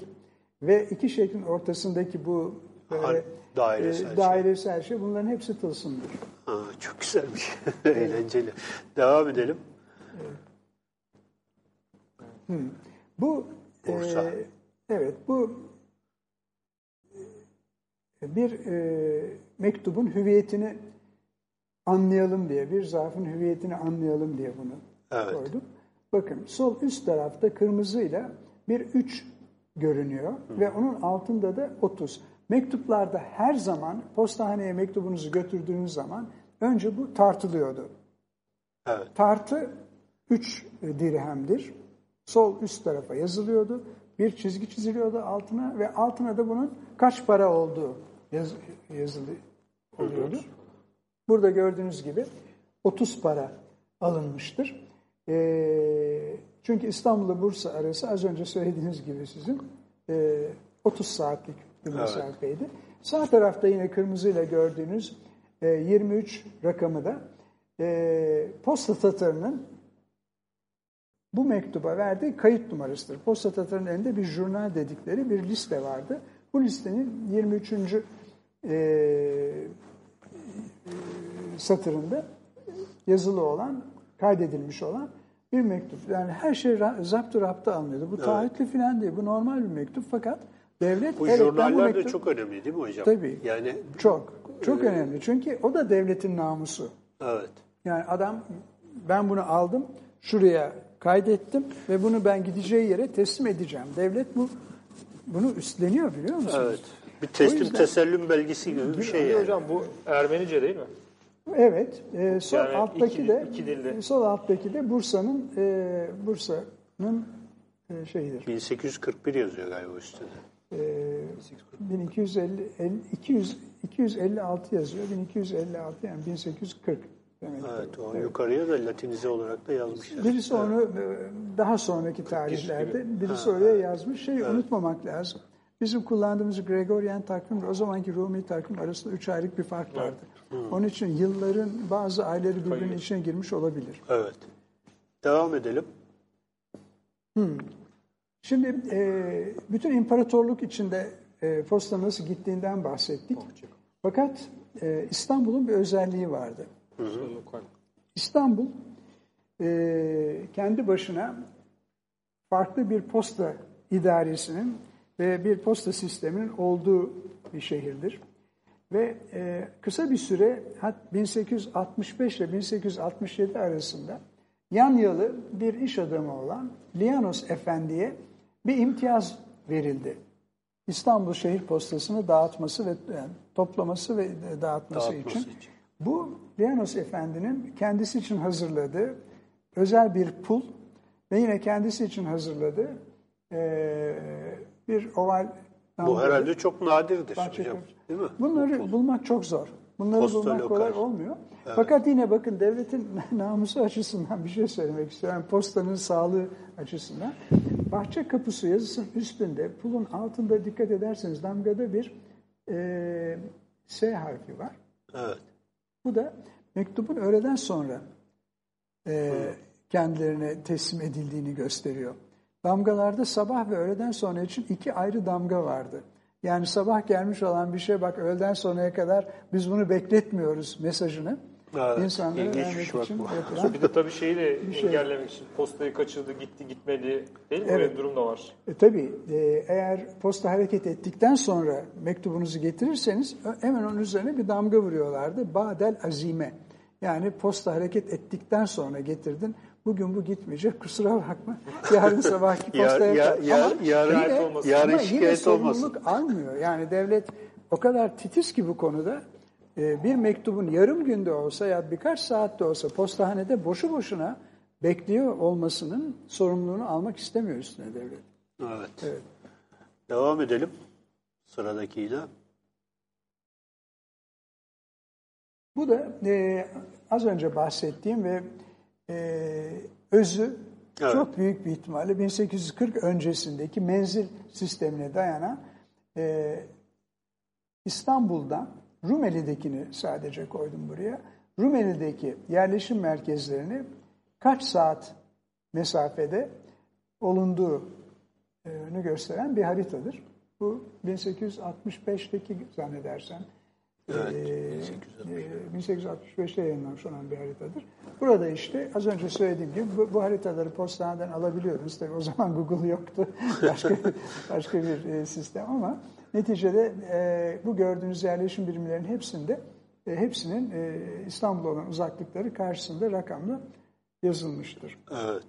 ve iki şeklin ortasındaki bu böyle, Har- dairesel şey. dairesel şey bunların hepsi tılsımdır. Ha, çok güzelmiş. Eğlenceli. Devam edelim. Bu Bursa. e, evet bu e, bir e, mektubun hüviyetini anlayalım diye, bir zarfın hüviyetini anlayalım diye bunu Evet. koydum. Bakın sol üst tarafta kırmızıyla bir 3 görünüyor ve onun altında da 30. Mektuplarda her zaman postahaneye mektubunuzu götürdüğünüz zaman önce bu tartılıyordu. Evet. Tartı 3 dirhemdir. Sol üst tarafa yazılıyordu. Bir çizgi çiziliyordu altına ve altına da bunun kaç para olduğu yaz, yazılı oluyordu. Burada gördüğünüz gibi 30 para alınmıştır. Ee, çünkü İstanbul'la Bursa arası az önce söylediğiniz gibi sizin e, 30 saatlik bir mesafeydi. Sağ tarafta yine kırmızıyla gördüğünüz e, 23 rakamı da e, posta tatarının bu mektuba verdiği kayıt numarasıdır. Posta tatarının elinde bir jurnal dedikleri bir liste vardı. Bu listenin 23. E, satırında yazılı olan, kaydedilmiş olan bir mektup. Yani her şey zaptı rapta alınıyordu. Bu taahhütlü falan değil. Bu normal bir mektup fakat devlet... Bu evet, jurnaller de mektup- çok önemli değil mi hocam? Tabii. Yani Çok, çok önemli. Çünkü o da devletin namusu. evet. Yani adam ben bunu aldım, şuraya kaydettim ve bunu ben gideceği yere teslim edeceğim. Devlet bu bunu üstleniyor biliyor musunuz? Evet. Bir teslim yüzden- tesellüm belgesi gibi bir şey yani. Hocam bu Ermenice değil mi? Evet. e, sol Yani alttaki iki- de iki dilli. sol alttaki de Bursa'nın e, Bursa'nın e, şeyidir. 1841 yazıyor galiba üstünde. E, 1250 50 200 256 yazıyor. 1256 yani 1840 demek. Evet, o yukarıya da latinize olarak da yazmışlar. Birisi onu e, daha sonraki tarihlerde birisi oraya yazmış. Şeyi unutmamak lazım. Bizim kullandığımız Gregorian takvim o zamanki Rumi takvim arasında üç aylık bir fark vardı. Onun için yılların bazı ayları birbirinin içine girmiş olabilir. Evet. Devam edelim. Şimdi e, bütün imparatorluk içinde e, posta nasıl gittiğinden bahsettik. Fakat e, İstanbul'un bir özelliği vardı. İstanbul e, kendi başına farklı bir posta idaresinin ve bir posta sisteminin olduğu bir şehirdir. Ve e, kısa bir süre hat 1865 ile 1867 arasında Yanyalı bir iş adamı olan Lianos Efendi'ye bir imtiyaz verildi. İstanbul Şehir Postası'nı dağıtması ve yani toplaması ve dağıtması, Dağıtması için. için. Bu Lianos Efendi'nin kendisi için hazırladığı özel bir pul ve yine kendisi için hazırladığı eee, bir oval Bu herhalde çok nadirdir parça hocam. Değil mi? Bunları bulmak çok zor. Bunları Posta bulmak lokal. kolay olmuyor. Fakat yine bakın devletin namusu açısından bir şey söylemek istiyorum. Postanın sağlığı açısından. Bahçe kapısı yazısının üstünde, pulun altında dikkat ederseniz damgada bir eee, S harfi var. Evet. Bu da mektubun öğleden sonra e, kendilerine teslim edildiğini gösteriyor. Damgalarda sabah ve öğleden sonra için iki ayrı damga vardı. Yani sabah gelmiş olan bir şey bak öğleden sonraya kadar biz bunu bekletmiyoruz mesajını. Evet, insanlara vermek şey bak için bu. yapılan- Bir de tabii şeyi de şey. engellemek için postayı kaçırdı, gitti, gitmedi değil mi? Evet. Böyle bir durum da var. E, tabii e, eğer posta hareket ettikten sonra mektubunuzu getirirseniz hemen onun üzerine bir damga vuruyorlardı. Badel azime. Yani posta hareket ettikten sonra getirdin. Bugün bu gitmeyecek kusura bakma. Yarın sabahki Yar- postaya ya- kal. ya- Ama yarın- yine, olmasın. yarın ama yine şikayet olmasın. sorumluluk almıyor. Yani devlet o kadar titiz ki bu konuda e, bir mektubun yarım günde olsa ya birkaç saatte olsa postahanede boşu boşuna bekliyor olmasının sorumluluğunu almak istemiyor üstüne devlet. Evet. Devam edelim sıradakiyle. Bu da e, az önce bahsettiğim ve e, özü Evet. çok büyük bir ihtimalle 1840 öncesindeki menzil sistemine dayanan e, İstanbul'dan Rumeli'dekini sadece koydum buraya. Rumeli'deki yerleşim merkezlerini kaç saat mesafede olunduğunu gösteren bir haritadır. Bu 1865'teki zannedersem Evet. ee, 1865'te yayınlanmış olan bir haritadır. Burada işte az önce söylediğim gibi bu, bu haritaları postaneden alabiliyoruz. Tabii o zaman Google yoktu. Başka, başka bir e, sistem ama neticede e, bu gördüğünüz yerleşim birimlerinin hepsinde e, hepsinin e, İstanbul'a olan uzaklıkları karşısında rakamla yazılmıştır. Evet.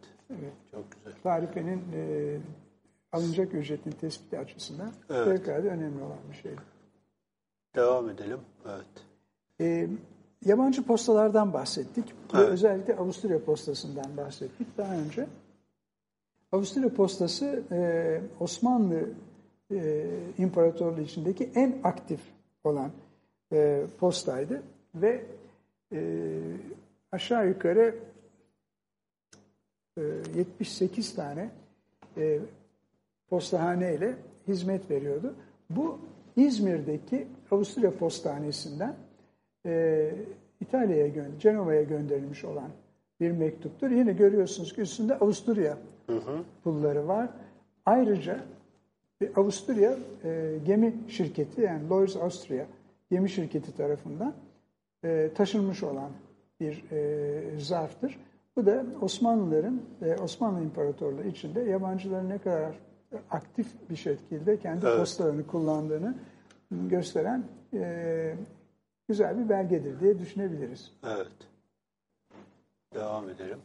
Çok güzel. Tarifenin e, alınacak ücretin tespiti açısından Evet. fevkalade önemli olan bir şey. Devam edelim. Evet. E, yabancı postalardan bahsettik ve Evet. özellikle Avusturya postasından bahsettik daha önce. Avusturya postası e, Osmanlı e, İmparatorluğu içindeki en aktif olan e, postaydı ve e, aşağı yukarı e, 78 tane e, postahane ile hizmet veriyordu. Bu İzmir'deki Avusturya Postanesi'nden e, İtalya'ya, gö- Cenova'ya gönderilmiş olan bir mektuptur. Yine görüyorsunuz ki üstünde Avusturya pulları var. Ayrıca bir Avusturya e, gemi şirketi yani Lloyds Austria gemi şirketi tarafından e, taşınmış olan bir e, zarftır. Bu da Osmanlıların, e, Osmanlı İmparatorluğu içinde yabancıların ne kadar aktif bir şekilde kendi Evet. postalarını kullandığını gösteren e, güzel bir belgedir diye düşünebiliriz. Evet. Devam edelim.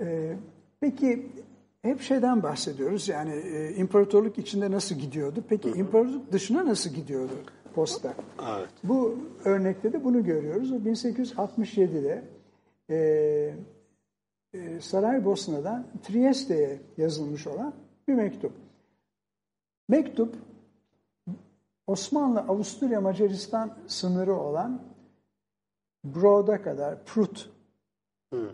Ee, peki hep şeyden bahsediyoruz yani e, imparatorluk içinde nasıl gidiyordu? Peki imparatorluk dışına nasıl gidiyordu posta? Evet. Bu örnekte de bunu görüyoruz. O 1867'de e, e, Saraybosna'dan Trieste'ye yazılmış olan bir mektup. Mektup Osmanlı, Avusturya, Macaristan sınırı olan Brod'a kadar Prut Hı.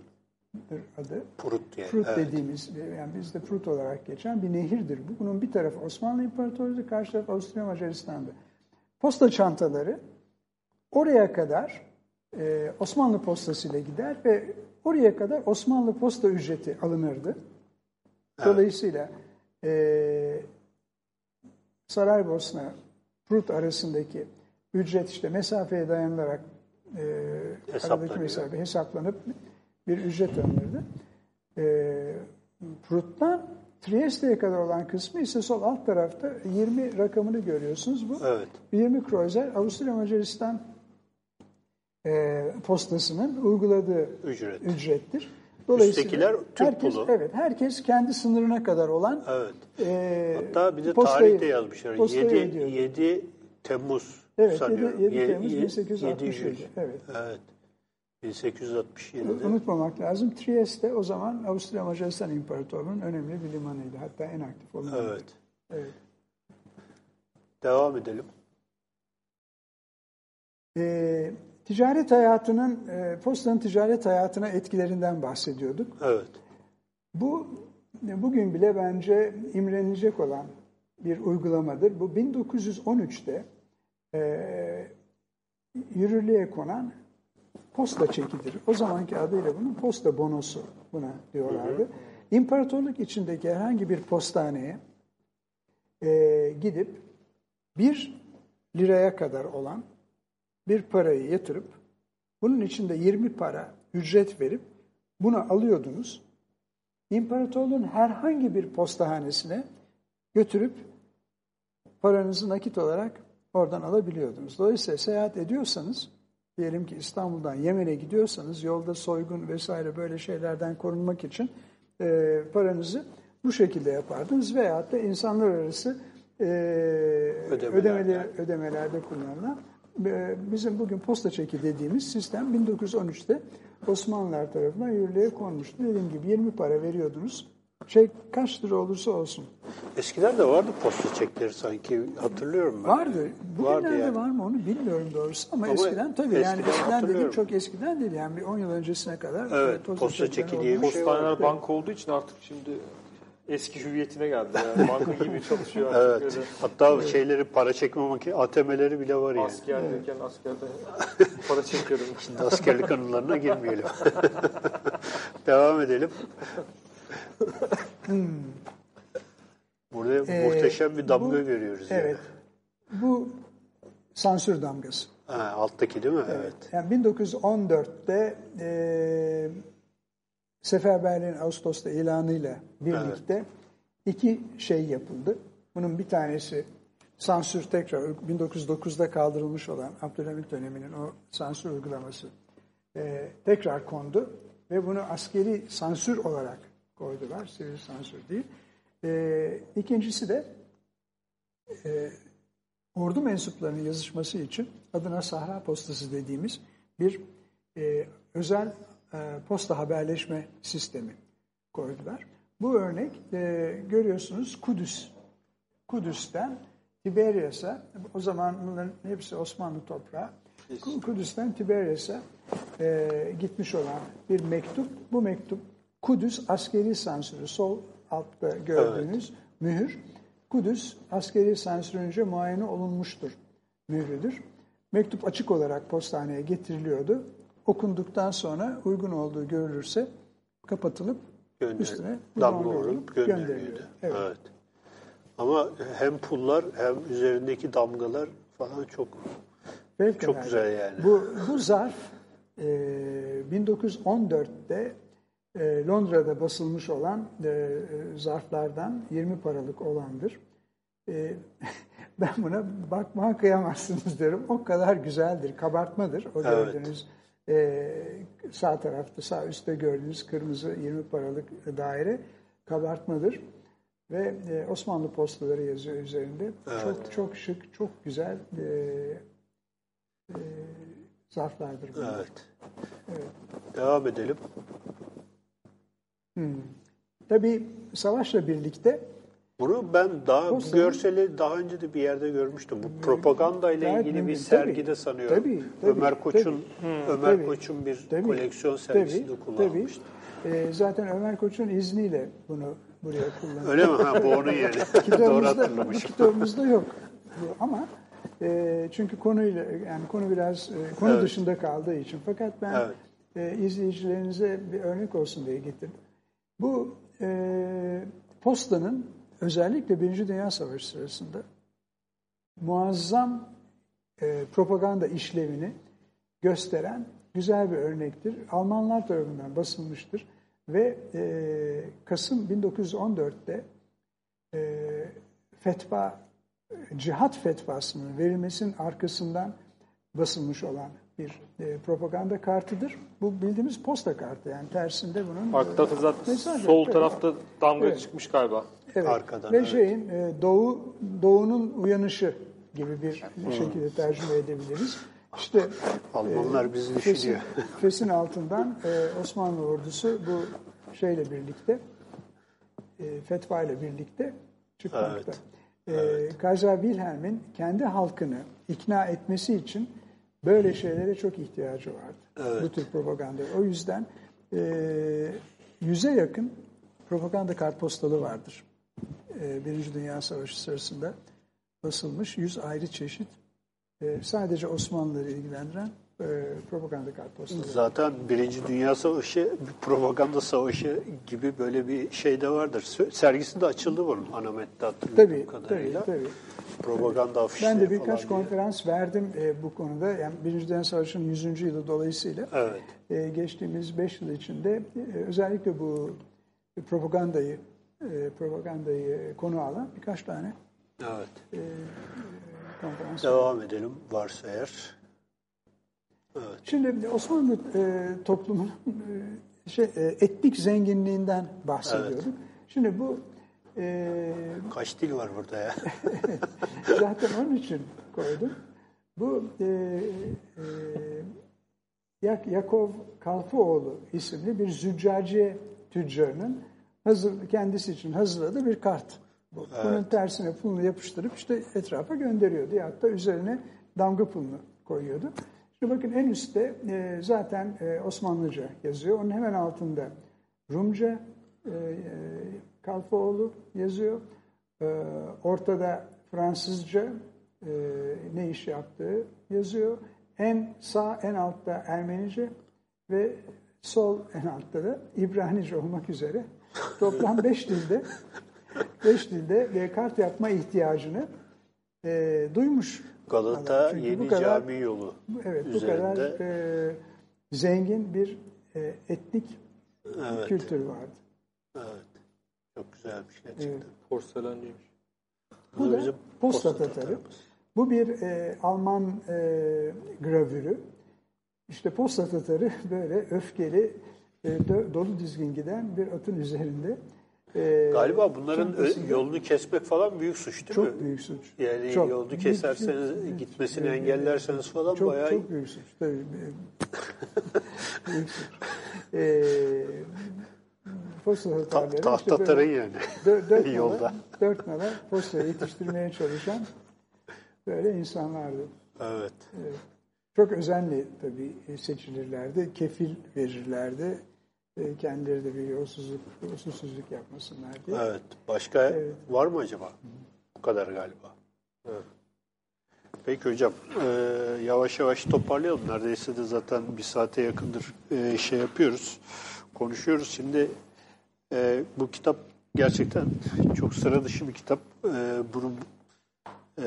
adı. Prut diye. Prut evet. dediğimiz, yani bizde Prut olarak geçen bir nehirdir bu. Bunun bir tarafı Osmanlı İmparatorluğu, karşı tarafı Avusturya Macaristan'da. Posta çantaları oraya kadar e, Osmanlı postasıyla gider ve oraya kadar Osmanlı posta ücreti alınırdı. Dolayısıyla e, Saraybosna, Prut arasındaki ücret işte mesafeye dayanılarak e, aradaki mesafe hesaplanıp bir ücret alınırdı. E, Prut'tan Trieste'ye kadar olan kısmı ise sol alt tarafta 20 rakamını görüyorsunuz. Bu Evet. 20 Kreuzer Avusturya Macaristan e, postasının uyguladığı Ücret. ücrettir. Üsttekiler Türk herkes, pulu. Evet, herkes kendi sınırına kadar olan Evet. e, Hatta bir de postayı- tarih de yazmışlar. postayı 7, ödüyordu. 7 Temmuz Evet, sanıyorum. 7, Ye- Temmuz ye- 1867. 700. Evet. Evet. 1867'de. Unutmamak lazım. Trieste o zaman Avusturya Macaristan İmparatorluğu'nun önemli bir limanıydı. Hatta en aktif olan. Evet. evet. Devam edelim. E, ticaret hayatının, e, postanın ticaret hayatına etkilerinden bahsediyorduk. Evet. Bu bugün bile bence imrenilecek olan bir uygulamadır. Bu 1913'te e, yürürlüğe konan posta çekidir. O zamanki adıyla bunun posta bonosu buna diyorlardı. İmparatorluk içindeki herhangi bir postaneye e, gidip bir liraya kadar olan bir parayı yatırıp bunun içinde 20 para ücret verip bunu alıyordunuz. İmparatorluğun herhangi bir postahanesine götürüp paranızı nakit olarak oradan alabiliyordunuz. Dolayısıyla seyahat ediyorsanız, diyelim ki İstanbul'dan Yemen'e gidiyorsanız yolda soygun vesaire böyle şeylerden korunmak için e, paranızı bu şekilde yapardınız veyahut da insanlar arası e, Ödemelerde. ödemeler, ödemelerde kullanılan bizim bugün posta çeki dediğimiz sistem 1913'te Osmanlılar tarafından yürürlüğe konmuştu. Dediğim gibi 20 para veriyordunuz. Şey kaç lira olursa olsun. Eskiden de vardı posta çekleri sanki hatırlıyorum ben. Vardı. Bugünlerde Vardı yani. var mı onu bilmiyorum doğrusu ama, Ama eskiden tabii yani eskiden eskiden dediğim hatırlıyorum. çok eskiden değil yani bir 10 yıl öncesine kadar. Evet, posta çekleri çeki diye bir şey Postaneler var. banka olduğu için artık şimdi eski hüviyetine geldi. Yani banka gibi çalışıyor artık. Evet. Öyle Hatta şeyleri para çekme makine ATM'leri bile var yani. Askerdeyken askerde para çekiyordum. Şimdi askerlik anılarına girmeyelim. Devam edelim. Burada Ee, muhteşem bir damga bu- görüyoruz. Evet. Bu sansür damgası. Ha, alttaki değil mi? Evet. Yani 1914'te e, Seferberliğin Ağustos'ta ilanıyla birlikte iki şey yapıldı. Bunun bir tanesi sansür tekrar 1909'da kaldırılmış olan Abdülhamit döneminin o sansür uygulaması e, tekrar kondu ve bunu askeri sansür olarak koydular. Sivil sansür değil. E, ikincisi de e, ordu mensuplarının yazışması için adına Sahra Postası dediğimiz bir e, özel posta haberleşme sistemi koydular. Bu örnek e, görüyorsunuz Kudüs. Kudüs'ten Tiberias'a, o zaman bunların hepsi Osmanlı toprağı. Ku- Kudüs'ten Tiberias'a e, gitmiş olan bir mektup. Bu mektup Kudüs askeri sansürü, sol altta gördüğünüz mühür. Kudüs askeri sansürünce muayene olunmuştur mührüdür. Mektup açık olarak postaneye getiriliyordu. Okunduktan sonra uygun olduğu görülürse kapatılıp Gönder- üstüne vurup gönderiliyor. gönderiliyordu. Evet. Evet. Ama hem pullar hem üzerindeki damgalar falan çok Fevkalade. Çok güzel yani. Bu, bu zarf e, 1914'te e, Londra'da basılmış olan e, e, zarflardan 20 paralık olandır. E, ben buna bakmaya kıyamazsınız diyorum. O kadar güzeldir, kabartmadır. O Evet. gördüğünüz e, sağ tarafta, sağ üstte gördüğünüz kırmızı 20 paralık daire kabartmadır. Ve e, Osmanlı postaları yazıyor üzerinde. Çok çok şık, çok güzel e, e, zarflardır bunlar. evet. Devam edelim. Tabii savaşla birlikte Bunu ben daha bu görseli daha önce de bir yerde görmüştüm. Bu propaganda ile ilgili bir sergide Tabii, sanıyorum. tabii, tabii, Ömer Koç'un tabii. Ömer Tabii. Koç'un bir Tabii, koleksiyon sergisinde tabii, kullanmıştı. Tabii. E, zaten Ömer Koç'un izniyle bunu buraya kullanıyor. Öyle mi? Ha, bu onun yeri. Doğru hatırlamışım. kitabımızda yok. Ama e, çünkü konuyla yani konu biraz e, konu Evet. dışında kaldığı için. Fakat ben Evet. e, izleyicilerinize bir örnek olsun diye getirdim. Bu e, postanın özellikle Birinci Dünya Savaşı sırasında muazzam e, propaganda işlevini gösteren güzel bir örnektir. Almanlar tarafından basılmıştır ve e, Kasım 1914'te e, fetva, cihat fetvasının verilmesinin arkasından basılmış olan bir e, propaganda kartıdır. Bu bildiğimiz posta kartı yani tersinde bunun Arkada e, zaten sol yok. tarafta damga Evet. çıkmış galiba. Evet. Arkadan, Ve evet. şeyin e, doğu doğunun uyanışı gibi bir şekilde tercüme edebiliriz. İşte Almanlar bizi Fes'in, düşünüyor. Fes'in altından e, Osmanlı ordusu bu şeyle birlikte e, fetva ile birlikte çıkmakta. E, Kaiser Wilhelm'in kendi halkını ikna etmesi için böyle şeylere çok ihtiyacı vardı. Bu tür propaganda. O yüzden e, yüze yakın propaganda kartpostalı vardır. E, Birinci Dünya Savaşı sırasında basılmış yüz ayrı çeşit e, sadece Osmanlıları ilgilendiren e, propaganda kartpostaları. Zaten Birinci Dünya Savaşı propaganda savaşı gibi böyle bir şey de vardır. Sergisi de açıldı bunun Anamet'te hatırladığım Tabii, tabii, kadarıyla. tabii. Propaganda afişleri Ben de birkaç diye. konferans verdim e, bu konuda. Yani Birinci Dünya Savaşı'nın 100. yılı dolayısıyla Evet. e, geçtiğimiz 5 yıl içinde e, özellikle bu propagandayı e, propagandayı konu alan birkaç tane Evet. e, konferans Devam edelim varsa eğer. Evet. Şimdi Osmanlı e, toplumunun e, şey, e, etnik zenginliğinden bahsediyorduk. Şimdi bu e, Kaç dil var burada ya? zaten onun için koydum. Bu e, e, Yak Yakov Kalfoğlu isimli bir züccaciye tüccarının hazır, kendisi için hazırladığı bir kart. Bu. Bunun tersine pulunu yapıştırıp işte etrafa gönderiyordu. Ya hatta üzerine damga pulunu koyuyordu. Bakın en üstte e, zaten e, Osmanlıca yazıyor. Onun hemen altında Rumca e, e, Kalfoğlu yazıyor. E, ortada Fransızca e, ne iş yaptığı yazıyor. En sağ en altta Ermenice ve sol en altta da İbranice olmak üzere toplam beş dilde beş dilde kart yapma ihtiyacını e, duymuş. Galata. Çünkü Yeni bu kadar- Cami yolu Evet bu üzerinde. kadar e, zengin bir e, etnik Evet, kültür vardı. evet. Çok güzelmiş gerçekten. Evet. Porselenciymiş. Bu Bu da bizim posta tatarı. Bu bir e, Alman e, gravürü. İşte posta tatarı böyle öfkeli, e, dolu dizgin giden bir atın üzerinde. E, Galiba bunların ö- yolunu kesmek falan büyük suç değil mi? çok büyük suç. Yani Çok. yolunu keserseniz, büyük- gitmesini büyük- engellerseniz falan çok, bayağı... Çok büyük suç. Tabii. büyük suç. E, posta Ta- tatarları işte tahtatarın böyle yani. dö- dört nala, Yolda. dört nala postayı yetiştirmeye çalışan böyle insanlardı. Evet. Çok özenli tabii seçilirlerdi. Kefil verirlerdi. E, Kendileri de bir yolsuzluk, usulsüzlük yapmasınlar diye. Evet. Başka Evet. var mı acaba? Bu kadar galiba. Evet. Peki hocam, e, yavaş yavaş toparlayalım. Neredeyse de zaten bir saate yakındır e, şey yapıyoruz, konuşuyoruz. Şimdi e, bu kitap gerçekten çok sıra dışı bir kitap. E, bunun e,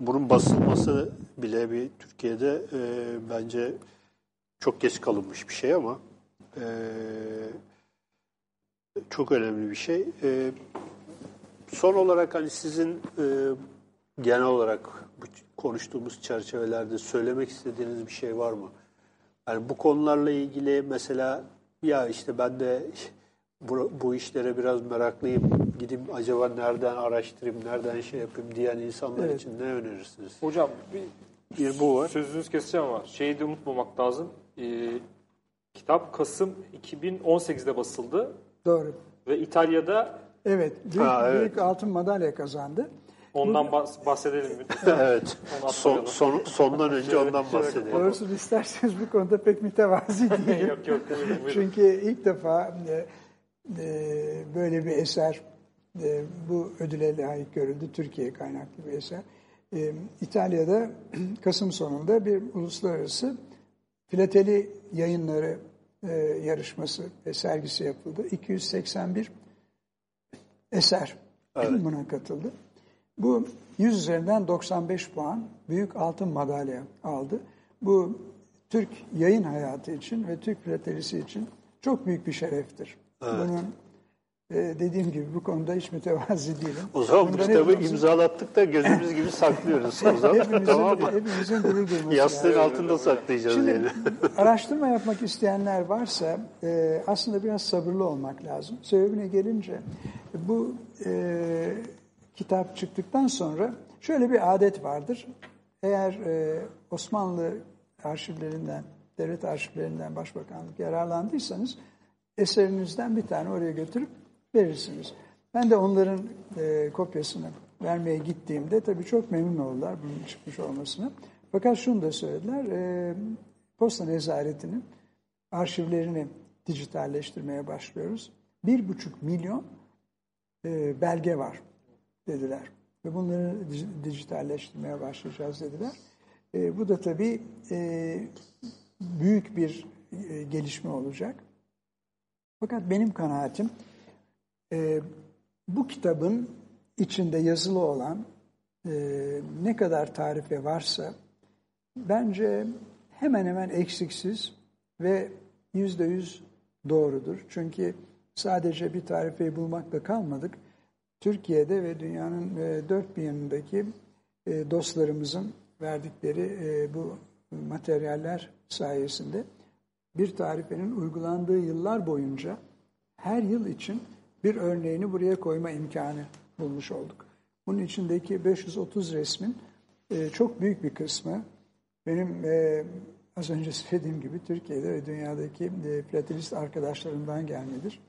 bunun basılması bile bir Türkiye'de e, bence çok geç kalınmış bir şey ama e, çok önemli bir şey. E, son olarak hani sizin e, genel olarak bu konuştuğumuz çerçevelerde söylemek istediğiniz bir şey var mı? Yani bu konularla ilgili mesela ya işte ben de bu, bu işlere biraz meraklıyım. Gideyim acaba nereden araştırayım, nereden şey yapayım diyen insanlar Evet. için ne önerirsiniz? Hocam bir Bir bu var. Sözünüz keseceğim ama şeyi de unutmamak lazım. Ee, kitap Kasım 2018'de basıldı Doğru. ve İtalya'da Evet, büyük, Ha, evet. büyük altın madalya kazandı. ondan bahs- bahsedelim. evet. Son, son, sondan önce ondan bahsedelim. Doğrusunu isterseniz bu konuda pek mütevazi değilim. yok yok buyurun, buyurun. Çünkü ilk defa e, e, böyle bir eser e, bu ödüle layık görüldü. Türkiye kaynaklı bir eser. E, İtalya'da Kasım sonunda bir uluslararası filateli yayınları e, yarışması ve sergisi yapıldı. 281 eser buna katıldı. Bu 100 üzerinden 95 puan büyük altın madalya aldı. Bu Türk yayın hayatı için ve Türk filatelisi için çok büyük bir şereftir. Bunun e, dediğim gibi bu konuda hiç mütevazi değilim. O zaman bu kitabı hepimizin- imzalattık da gözümüz gibi saklıyoruz. O zaman hepimizin, tamam mı? hepimizin gurur duyması Yastığın lazım. altında saklayacağız Şimdi yani. araştırma yapmak isteyenler varsa e, aslında biraz sabırlı olmak lazım. Sebebine gelince bu e, kitap çıktıktan sonra şöyle bir adet vardır. Eğer e, Osmanlı arşivlerinden, devlet arşivlerinden başbakanlık yararlandıysanız eserinizden bir tane oraya götürüp verirsiniz. Ben de onların e, kopyasını vermeye gittiğimde tabii çok memnun oldular bunun çıkmış olmasına. Fakat şunu da söylediler, e, posta nezaretinin arşivlerini dijitalleştirmeye başlıyoruz. Bir buçuk milyon e, belge var dediler. Ve bunları dij- dijitalleştirmeye başlayacağız dediler. E, bu da tabii e, büyük bir e, gelişme olacak. Fakat benim kanaatim e, bu kitabın içinde yazılı olan e, ne kadar tarife varsa bence hemen hemen eksiksiz ve yüzde yüz doğrudur. Çünkü sadece bir tarifeyi bulmakla kalmadık. Türkiye'de ve dünyanın e, dört bir yanındaki e, dostlarımızın verdikleri e, bu materyaller sayesinde bir tarifenin uygulandığı yıllar boyunca her yıl için bir örneğini buraya koyma imkanı bulmuş olduk. Bunun içindeki 530 resmin e, çok büyük bir kısmı benim e, az önce söylediğim gibi Türkiye'de ve dünyadaki e, filatelist arkadaşlarımdan gelmedir.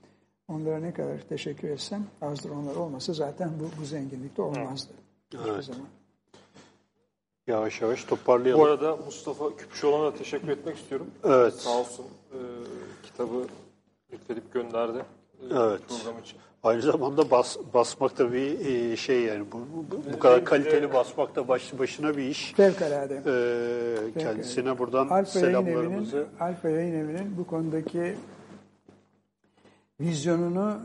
Onlara ne kadar teşekkür etsem azdır onlar olmasa zaten bu, bu zenginlikte olmazdı. Evet. zaman. Yavaş yavaş toparlayalım. Bu arada Mustafa Küpüşoğlu'na da teşekkür etmek istiyorum. Evet. Sağ olsun e, kitabı lütfedip gönderdi. Evet. Program için. Aynı zamanda bas, basmak da bir e, şey yani bu, bu, bu kadar kaliteli basmak da başlı başına bir iş. Fevkalade. Ee, kendisine buradan Alfa Yayın Evi'nin, selamlarımızı Alfa Yayın Evi'nin bu konudaki vizyonunu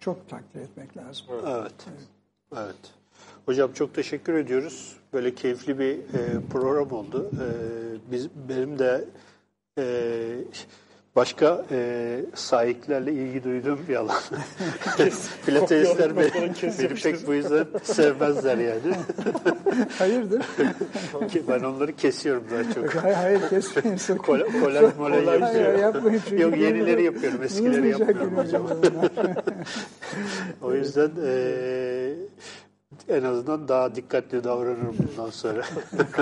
çok takdir etmek lazım. Evet. Evet. Hocam çok teşekkür ediyoruz. Böyle keyifli bir e, program oldu. E, biz benim de e, başka e, sahiplerle ilgi duyduğum bir alan. Pilatesler beni, pek bu yüzden sevmezler yani. Hayırdır? ben onları kesiyorum daha çok. hayır, hayır kesmeyin. sakın. Kolay kolay molay Hayır, yapıyorum. yapmayın çünkü Yok yenileri yapıyorum, eskileri yapmıyorum hocam. O yüzden eee, en azından daha dikkatli davranırım bundan sonra.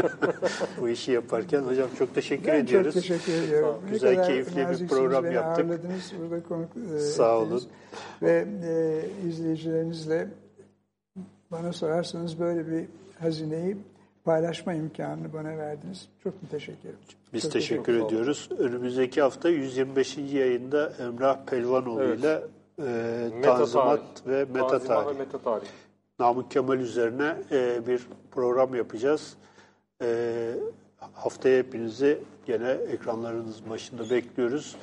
Bu işi yaparken. Hocam çok teşekkür Ben ediyoruz. çok teşekkür ediyorum. Ne Güzel, keyifli bir program beni yaptık. ağırladınız, burada konuk e, Sağ ettiniz. olun. Ve e, izleyicilerinizle bana sorarsanız böyle bir hazineyi paylaşma imkanını bana verdiniz. Çok müteşekkir ederim. Biz Çok teşekkür olun. ediyoruz. Önümüzdeki hafta 125. yayında Emrah Pelvanoğlu Evet. ile eee, Meta Tanzimat ve Meta Tanzimat Tarih. ve meta tarih. Namık Kemal üzerine eee, bir program yapacağız. Eee, haftaya hepinizi gene ekranlarınız başında bekliyoruz.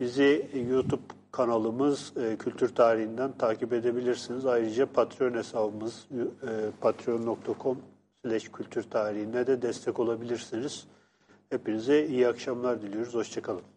Bizi YouTube kanalımız eee, Kültür Tarihinden takip edebilirsiniz. Ayrıca Patreon hesabımız eee, patreon.com kültür tarihine de destek olabilirsiniz. Hepinize iyi akşamlar diliyoruz. Hoşçakalın.